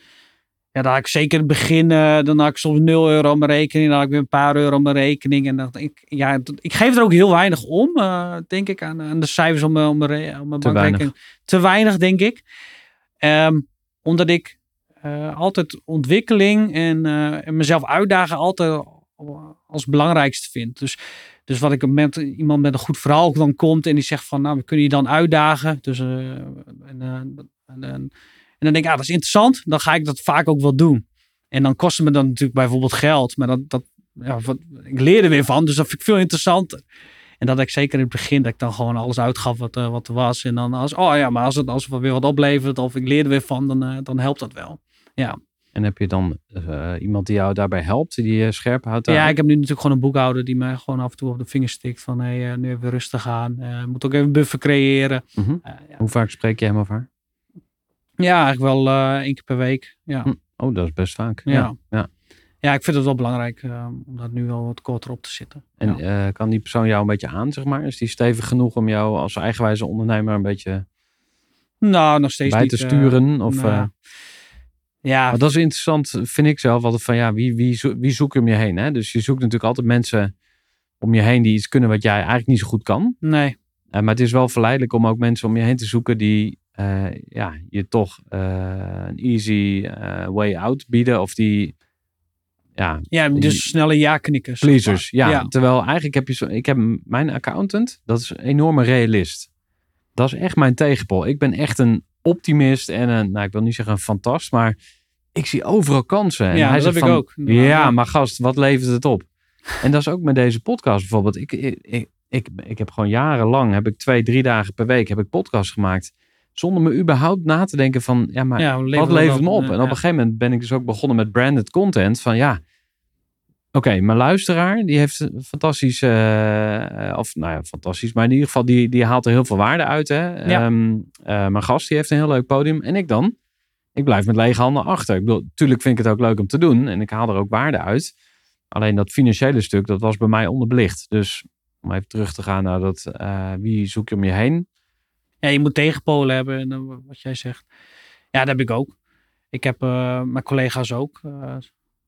ja, daar had ik zeker in het begin. dan had ik soms 0 euro op mijn rekening. Dan had ik weer een paar euro op mijn rekening. En dan, ik, ja, dat- ik geef er ook heel weinig om. denk ik aan, aan de cijfers mijn, op mijn, Te bankrekening. Te weinig, denk ik. Ehm, omdat ik eh, altijd ontwikkeling en, eh, en mezelf uitdagen altijd als belangrijkste vind. Dus, dus wat ik met iemand met een goed verhaal dan komt en die zegt van, nou, we kunnen je dan uitdagen. Dus, eh, en, en, dan denk ik, ja, dat is interessant. Dan ga ik dat vaak ook wel doen. En dan kost het me dan natuurlijk bijvoorbeeld geld. Maar dat, dat, ja, wat, ik leer er weer van, dus dat vind ik veel interessanter. En dat ik zeker in het begin, dat ik dan gewoon alles uitgaf wat, eh, wat er was. En dan als, oh ja, maar als het, als het weer wat oplevert of ik leer er weer van, dan, eh, dan helpt dat wel. En heb je dan eh, iemand die jou daarbij helpt, die je scherp houdt? Ja, ik heb nu natuurlijk gewoon een boekhouder die me gewoon af en toe op de vinger stikt van hey, eh, nu even rustig aan. Moet ook even een buffer creëren. Mhm. Ja. Hoe vaak spreek je hem of haar? ja, eigenlijk wel één keer per week. Ja. Hm. Oh, dat is best vaak. Ja. Ja. ja. Ja, ik vind het wel belangrijk eh, om dat nu wel wat korter op te zitten. En ja. eh, kan die persoon jou een beetje aan, zeg maar? Is die stevig genoeg om jou als eigenwijze ondernemer een beetje nou, nog steeds bij niet. te eh, sturen? of, nou, ja, Maar dat is interessant, vind ik zelf altijd van ja, wie, wie, zo- wie zoek je om je heen? Hè? Dus je zoekt natuurlijk altijd mensen om je heen die iets kunnen wat jij eigenlijk niet zo goed kan. nee. Maar het is wel verleidelijk om ook mensen om je heen te zoeken die ja, je toch een easy way out bieden. Of die ja, Ja, dus snelle ja knikken. zeg pleasers. Ja, terwijl eigenlijk heb je zo, ik heb mijn accountant, dat is een enorme realist. Dat is echt mijn tegenpol. Ik ben echt een optimist en een, nou ik wil niet zeggen een fantast, maar ik zie overal kansen. En Ja, hij dat zegt heb ik van, ook. Ja, maar gast, wat levert het op? En dat is ook met deze podcast bijvoorbeeld. Ik, ik, ik, ik, ik heb gewoon jarenlang, heb ik twee, drie dagen per week, heb ik podcast gemaakt. Zonder me überhaupt na te denken van, ja, maar Ja, wat levert me op? Ja, En op een gegeven moment ben ik dus ook begonnen met branded content. Van ja, oké, mijn luisteraar die heeft een fantastisch, eh, of nou ja, fantastisch, maar in ieder geval die, die haalt er heel veel waarde uit. Hè? Ja. Ehm, eh, mijn gast die heeft een heel leuk podium. En ik dan? Ik blijf met lege handen achter. Ik bedoel, tuurlijk vind ik het ook leuk om te doen en ik haal er ook waarde uit. Alleen dat financiële stuk, dat was bij mij onderbelicht. Dus om even terug te gaan naar dat, eh, wie zoek je om je heen? Ja, je moet tegenpolen hebben, en, eh, wat jij zegt. Ja, dat heb ik ook. Ik heb eh, mijn collega's ook. eh,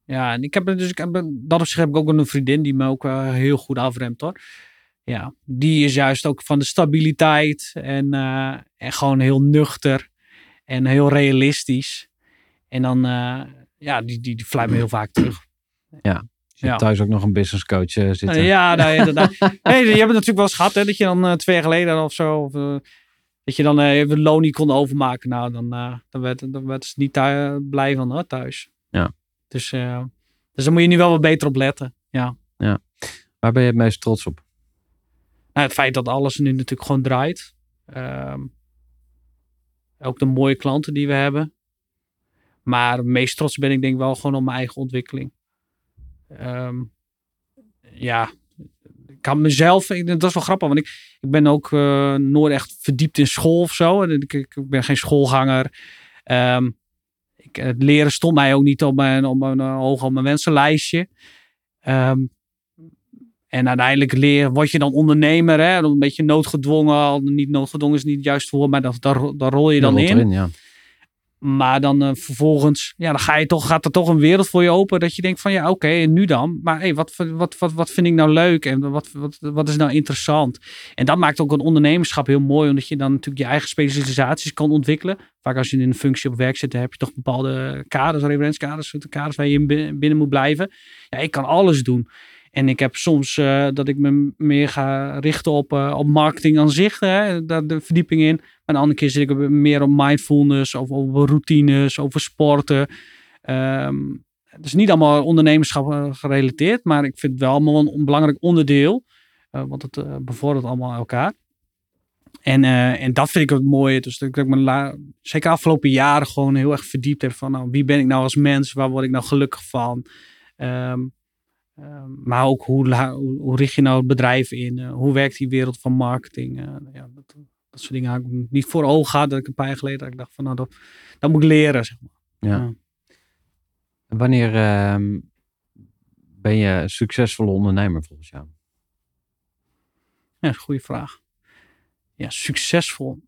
ja, en ik heb dus ik heb, dat op zich heb ik ook een vriendin die me ook heel goed afremt hoor. Ja, die is juist ook van de stabiliteit en, en gewoon heel nuchter en heel realistisch. En dan, ja, die, die, die fluit me heel vaak terug. Je hebt Ja. thuis ook nog een business coach zitten. Ja, nou, inderdaad. hey, je hebt het natuurlijk wel eens gehad, hè, dat je dan twee jaar geleden of zo, of, dat je dan eh, even loon niet kon overmaken. Nou, dan, eh, dan, werd, dan werd ze niet thu- blij van hoor, thuis. Ja. Dus, eh, dus daar moet je nu wel wat beter op letten. Ja. Waar ben je het meest trots op? Nou, het feit dat alles nu natuurlijk gewoon draait. Ehm, ook de mooie klanten die we hebben. Maar het meest trots ben ik denk ik wel gewoon op mijn eigen ontwikkeling. ehm, ja, kan mezelf, ik, dat is wel grappig, want ik, ik ben ook eh, nooit echt verdiept in school of zo. En Ik, ik, ben geen schoolganger. Ehm, ik, het leren stond mij ook niet op mijn, op mijn eh, hoog op mijn wensenlijstje. Ehm, en uiteindelijk leer, word je dan ondernemer, hè? een beetje noodgedwongen. al Niet noodgedwongen is niet het juiste woord, maar dat, daar, daar rol je dan in. ja. Maar dan eh, vervolgens, ja, dan ga je toch, gaat er toch een wereld voor je open. Dat je denkt van ja, oké, en nu dan? Maar wat, wat, wat, wat vind ik nou leuk en wat, wat, wat is nou interessant? En dat maakt ook een ondernemerschap heel mooi, omdat je dan natuurlijk je eigen specialisaties kan ontwikkelen. Vaak als je in een functie op werk zit, dan heb je toch bepaalde kaders, referentiekaders, de kaders waar je in bi- binnen moet blijven. Ja, ik kan alles doen. En ik heb soms eh, dat ik me meer ga richten op, eh, op marketing aan zich, hè, daar de verdieping in. Maar de andere keer zit ik er meer op mindfulness, of over routines, over sporten. Ehm, het is niet allemaal ondernemerschap eh, gerelateerd, maar ik vind het wel allemaal een, een belangrijk onderdeel. want het bevordert allemaal elkaar. En, en dat vind ik het mooie. Dus dat ik me zeker afgelopen jaren gewoon heel erg verdiept heb van nou, wie ben ik nou als mens? Waar word ik nou gelukkig van? Ehm, maar ook hoe, richt je nou het bedrijf in? Eh, hoe werkt die wereld van marketing? Eh, ja, dat, dat soort dingen had ik niet voor ogen gehad. Dat ik een paar jaar geleden dat ik dacht van nou, dat, dat moet ik leren. Zeg maar. Ja. En Wanneer ehm, ben je een succesvolle ondernemer volgens jou? Ja, dat is een goede vraag. Ja, succesvol.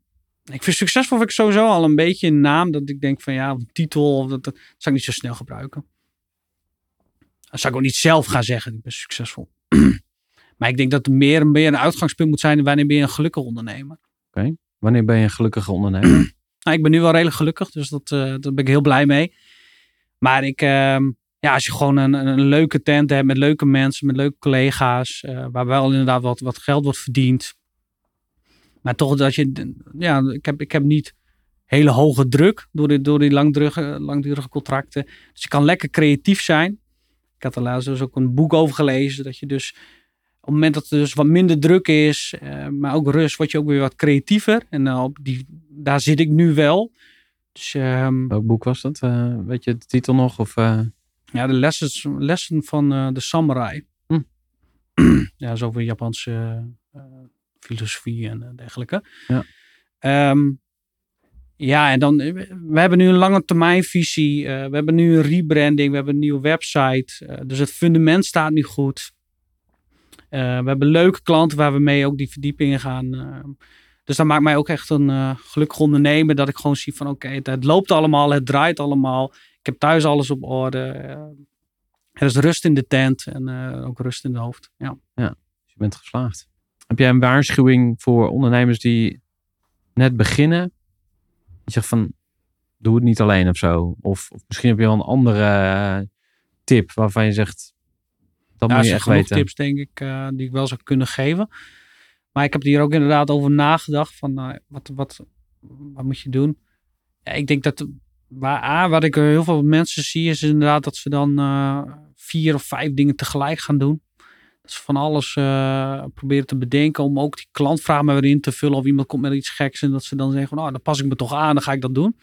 Ik vind succesvol vind ik sowieso al een beetje een naam dat ik denk van ja, een titel, of dat, dat zou ik niet zo snel gebruiken. Dat zou ik ook niet zelf gaan zeggen, ik ben succesvol. maar ik denk dat er meer, meer een uitgangspunt moet zijn wanneer ben je een gelukkig ondernemer. Wanneer ben je een gelukkige ondernemer? Nou, ik ben nu wel redelijk gelukkig, dus dat, eh, daar ben ik heel blij mee. Maar ik, ehm, ja, als je gewoon een, een, leuke tent hebt met leuke mensen, met leuke collega's, eh, waar wel inderdaad wat, wat geld wordt verdiend. Maar toch dat je, ja, ik heb, ik heb niet hele hoge druk door die, door die langdurige, langdurige contracten. Dus je kan lekker creatief zijn. Ik had er laatst dus ook een boek over gelezen, dat je dus op het moment dat er dus wat minder druk is, eh, maar ook rust, word je ook weer wat creatiever. En eh, op die, daar zit ik nu wel. Dus ehm, Welk boek was dat? Eh, weet je de titel nog? Of, eh, ja, de lessen, lessen van de samurai. Hm. ja, zo over Japanse filosofie en dergelijke. Ja. Ehm, ja, en dan, eh, we hebben nu een lange termijnvisie. eh, we hebben nu een rebranding, we hebben een nieuwe website. eh, dus het fundament staat nu goed. We hebben leuke klanten waar we mee ook die verdiepingen gaan. dus dat maakt mij ook echt een gelukkig ondernemer. Dat ik gewoon zie van oké, het, loopt allemaal, het draait allemaal. Ik heb thuis alles op orde. er is rust in de tent en ook rust in de hoofd. Ja. je bent geslaagd. Heb jij een waarschuwing voor ondernemers die net beginnen? Je zegt van, doe het niet alleen of zo. Of, of misschien heb je wel een andere eh, tip waarvan je zegt, dat moet je echt weten. tips, denk ik, eh, die ik wel zou kunnen geven. Maar ik heb hier ook inderdaad over nagedacht van nou, wat, wat, wat moet je doen? Ja, ik denk dat waar, A, wat ik heel veel mensen zie is inderdaad dat ze dan eh, vier of vijf dingen tegelijk gaan doen. Van alles eh, proberen te bedenken om ook die klantvraag maar weer in te vullen. Of iemand komt met iets geks en dat ze dan zeggen van nou, dan pas ik me toch aan, dan ga ik dat doen.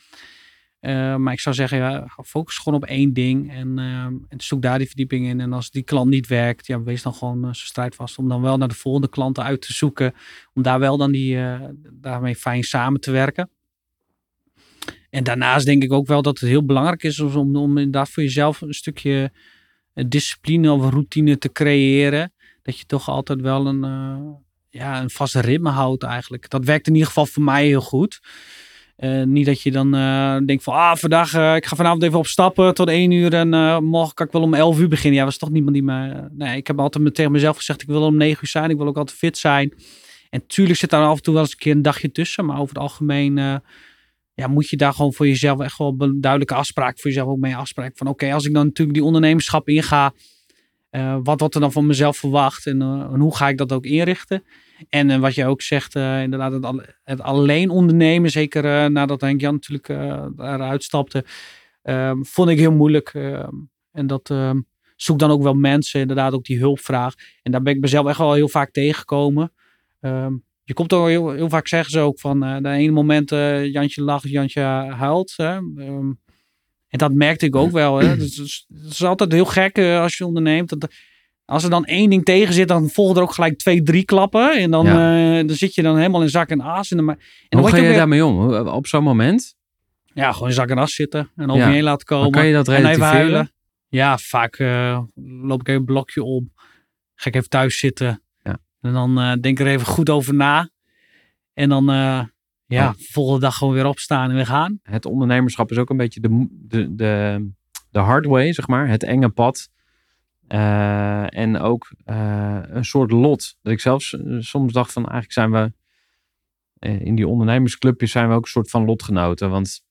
Eh, maar ik zou zeggen, ja, focus gewoon op één ding en, eh, en zoek daar die verdieping in. En als die klant niet werkt, ja, wees dan gewoon uh, zo strijdvast om dan wel naar de volgende klanten uit te zoeken. Om daar wel dan die, daarmee fijn samen te werken. En daarnaast denk ik ook wel dat het heel belangrijk is om, om inderdaad voor jezelf een stukje discipline of routine te creëren. Dat je toch altijd wel een, uh, ja, een vast ritme houdt eigenlijk. Dat werkt in ieder geval voor mij heel goed. Uh, niet dat je dan uh, denkt van, ah, vandaag, uh, ik ga vanavond even op stappen tot één uur en morgen kan ik wel om elf uur beginnen. Ja, was toch niemand die me... Nee, ik heb altijd tegen mezelf gezegd, ik wil om negen uur zijn, ik wil ook altijd fit zijn. En tuurlijk zit daar af en toe wel eens een keer een dagje tussen, maar over het algemeen eh, ja, moet je daar gewoon voor jezelf echt wel een duidelijke afspraak voor jezelf ook mee afspreken. Van oké, als ik dan natuurlijk die ondernemerschap inga, uh, wat wordt er dan van mezelf verwacht en, en, hoe ga ik dat ook inrichten? En uh, wat je ook zegt, inderdaad, het, al, het, alleen ondernemen, zeker nadat Henk Jan natuurlijk eruit stapte, vond ik heel moeilijk. en dat ehm, zoek dan ook wel mensen, inderdaad, ook die hulpvraag. En daar ben ik mezelf echt wel heel vaak tegengekomen. Je komt ook heel, heel, vaak zeggen ze ook van de ene moment Jantje lacht, Jantje huilt. Hè? En dat merkte ik ook wel. Hè. Dus, dus- het is altijd heel gek eh, als je onderneemt. Dat, als er dan één ding tegen zit, dan volgen er ook gelijk twee, drie klappen. En dan, eh, dan zit je dan helemaal in zak en as. En dan, en dan Hoe ga je je daarmee om? Op zo'n moment? Ja, gewoon in zak en as zitten. En over Ja. je heen laten komen. Maar kan je dat relativeren? Ja, vaak eh, loop ik even een blokje om. Ga ik even thuis zitten. Ja. En dan denk ik er even goed over na. En dan, ja, volgende dag gewoon weer opstaan en weer gaan. Het ondernemerschap is ook een beetje de, de, de, de hard way, zeg maar. Het enge pad. Eh, en ook eh, een soort lot. Dat ik zelfs eh, soms dacht van eigenlijk zijn we in die ondernemersclubjes zijn we ook een soort van lotgenoten. Want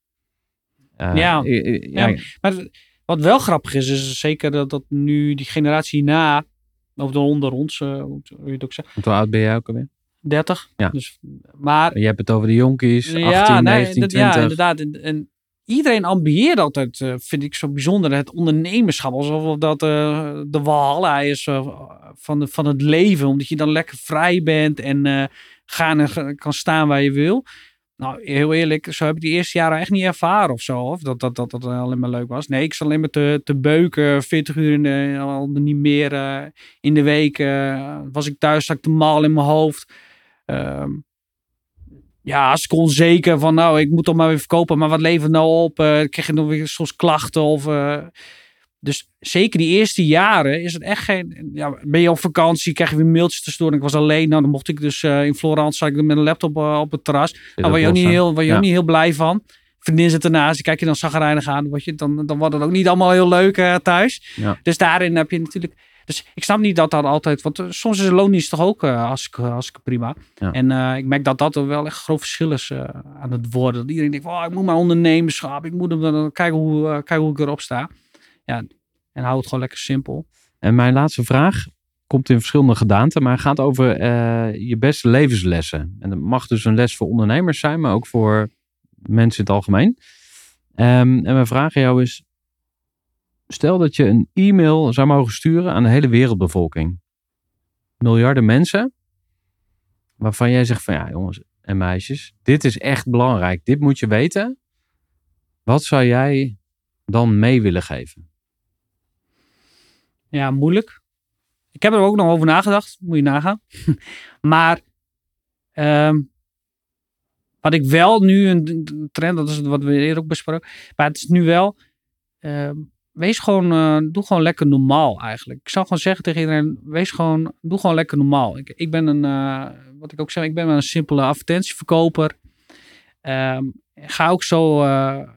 Ja. ja, Ja. Maar wat wel grappig is, is zeker dat, dat nu die generatie hierna, of de onder ons, hoe je het ook zegt, hoe oud ben jij ook alweer? 30. Ja. Dus, maar Je hebt het over de jonkies, 18, ja, nee, 19, dat- 20. ja, inderdaad. En, en iedereen ambieert altijd, eh, vind ik zo bijzonder, het ondernemerschap. Alsof dat eh, de walhalla is eh, van, de, van het leven. Omdat je dan lekker vrij bent en gaan en kan staan waar je wil. Nou, heel eerlijk, zo heb ik die eerste jaren echt niet ervaren of zo. Of dat dat, dat, dat alleen maar leuk was. Nee, ik zat alleen maar te, te beuken. 40 uur in de, al niet meer in de week. was ik thuis, zat ik te mal in mijn hoofd. Ehm, ja, hartstikke onzeker van nou, ik moet toch maar weer verkopen. Maar wat levert nou op? Eh krijg je nog weer soms klachten of... eh, dus zeker die eerste jaren is het echt geen... Ja, ben je op vakantie, krijg je weer mailtjes tussendoor. En ik was alleen. Nou, dan mocht ik dus eh, in Florence, zat ik met een laptop op het terras. Nou, waar je ook niet heel, je Ja. ook niet heel blij van. Vriendin zit ernaast, kijk je dan zagrijnig aan. Word je, dan, dan wordt het ook niet allemaal heel leuk thuis. Ja. Dus daarin heb je natuurlijk... Dus ik snap niet dat dat altijd... Want eh, soms is de loondienst toch ook uh, hartstikke, hartstikke prima. Ja. En eh, ik merk dat dat er wel echt groot verschil is eh, aan het worden. Dat iedereen denkt, oh, ik moet mijn ondernemerschap. Ik moet hem dan kijken hoe, eh, kijken hoe ik erop sta. Ja, en hou het gewoon lekker simpel. En mijn laatste vraag komt in verschillende gedaanten, maar gaat over eh, je beste levenslessen. En dat mag dus een les voor ondernemers zijn, maar ook voor mensen in het algemeen. Ehm, en mijn vraag aan jou is, stel dat je een e-mail zou mogen sturen aan de hele wereldbevolking. Miljarden mensen, waarvan jij zegt van ja jongens en meisjes, dit is echt belangrijk, dit moet je weten. Wat zou jij dan mee willen geven? Ja, moeilijk. Ik heb er ook nog over nagedacht. Moet je nagaan. maar ehm, wat ik wel nu een trend, dat is wat we eerder ook besproken. Maar het is nu wel. ehm, wees gewoon, eh, doe gewoon lekker normaal eigenlijk. Ik zou gewoon zeggen tegen iedereen, wees gewoon, doe gewoon lekker normaal. Ik, ik ben een, eh, wat ik ook zeg, ik ben maar een simpele advertentieverkoper. Ehm, ga ook zo eh,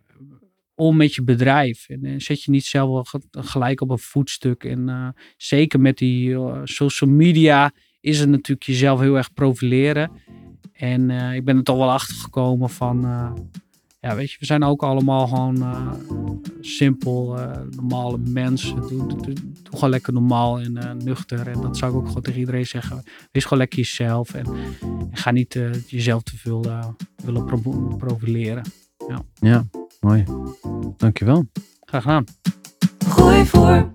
om met je bedrijf. En zet je niet zelf wel ge- gelijk op een voetstuk. En zeker met die social media is het natuurlijk jezelf heel erg profileren. En ik ben er toch wel achter gekomen van, ja weet je, we zijn ook allemaal gewoon eh, simpel, eh, normale mensen. Doe, doe, doe- doe gewoon lekker normaal en eh, nuchter. En dat zou ik ook gewoon tegen iedereen zeggen. Wees gewoon lekker jezelf en, en ga niet eh, jezelf te veel eh, willen pro- profileren. Ja, mooi. Dankjewel. Graag gedaan. Gooi voor.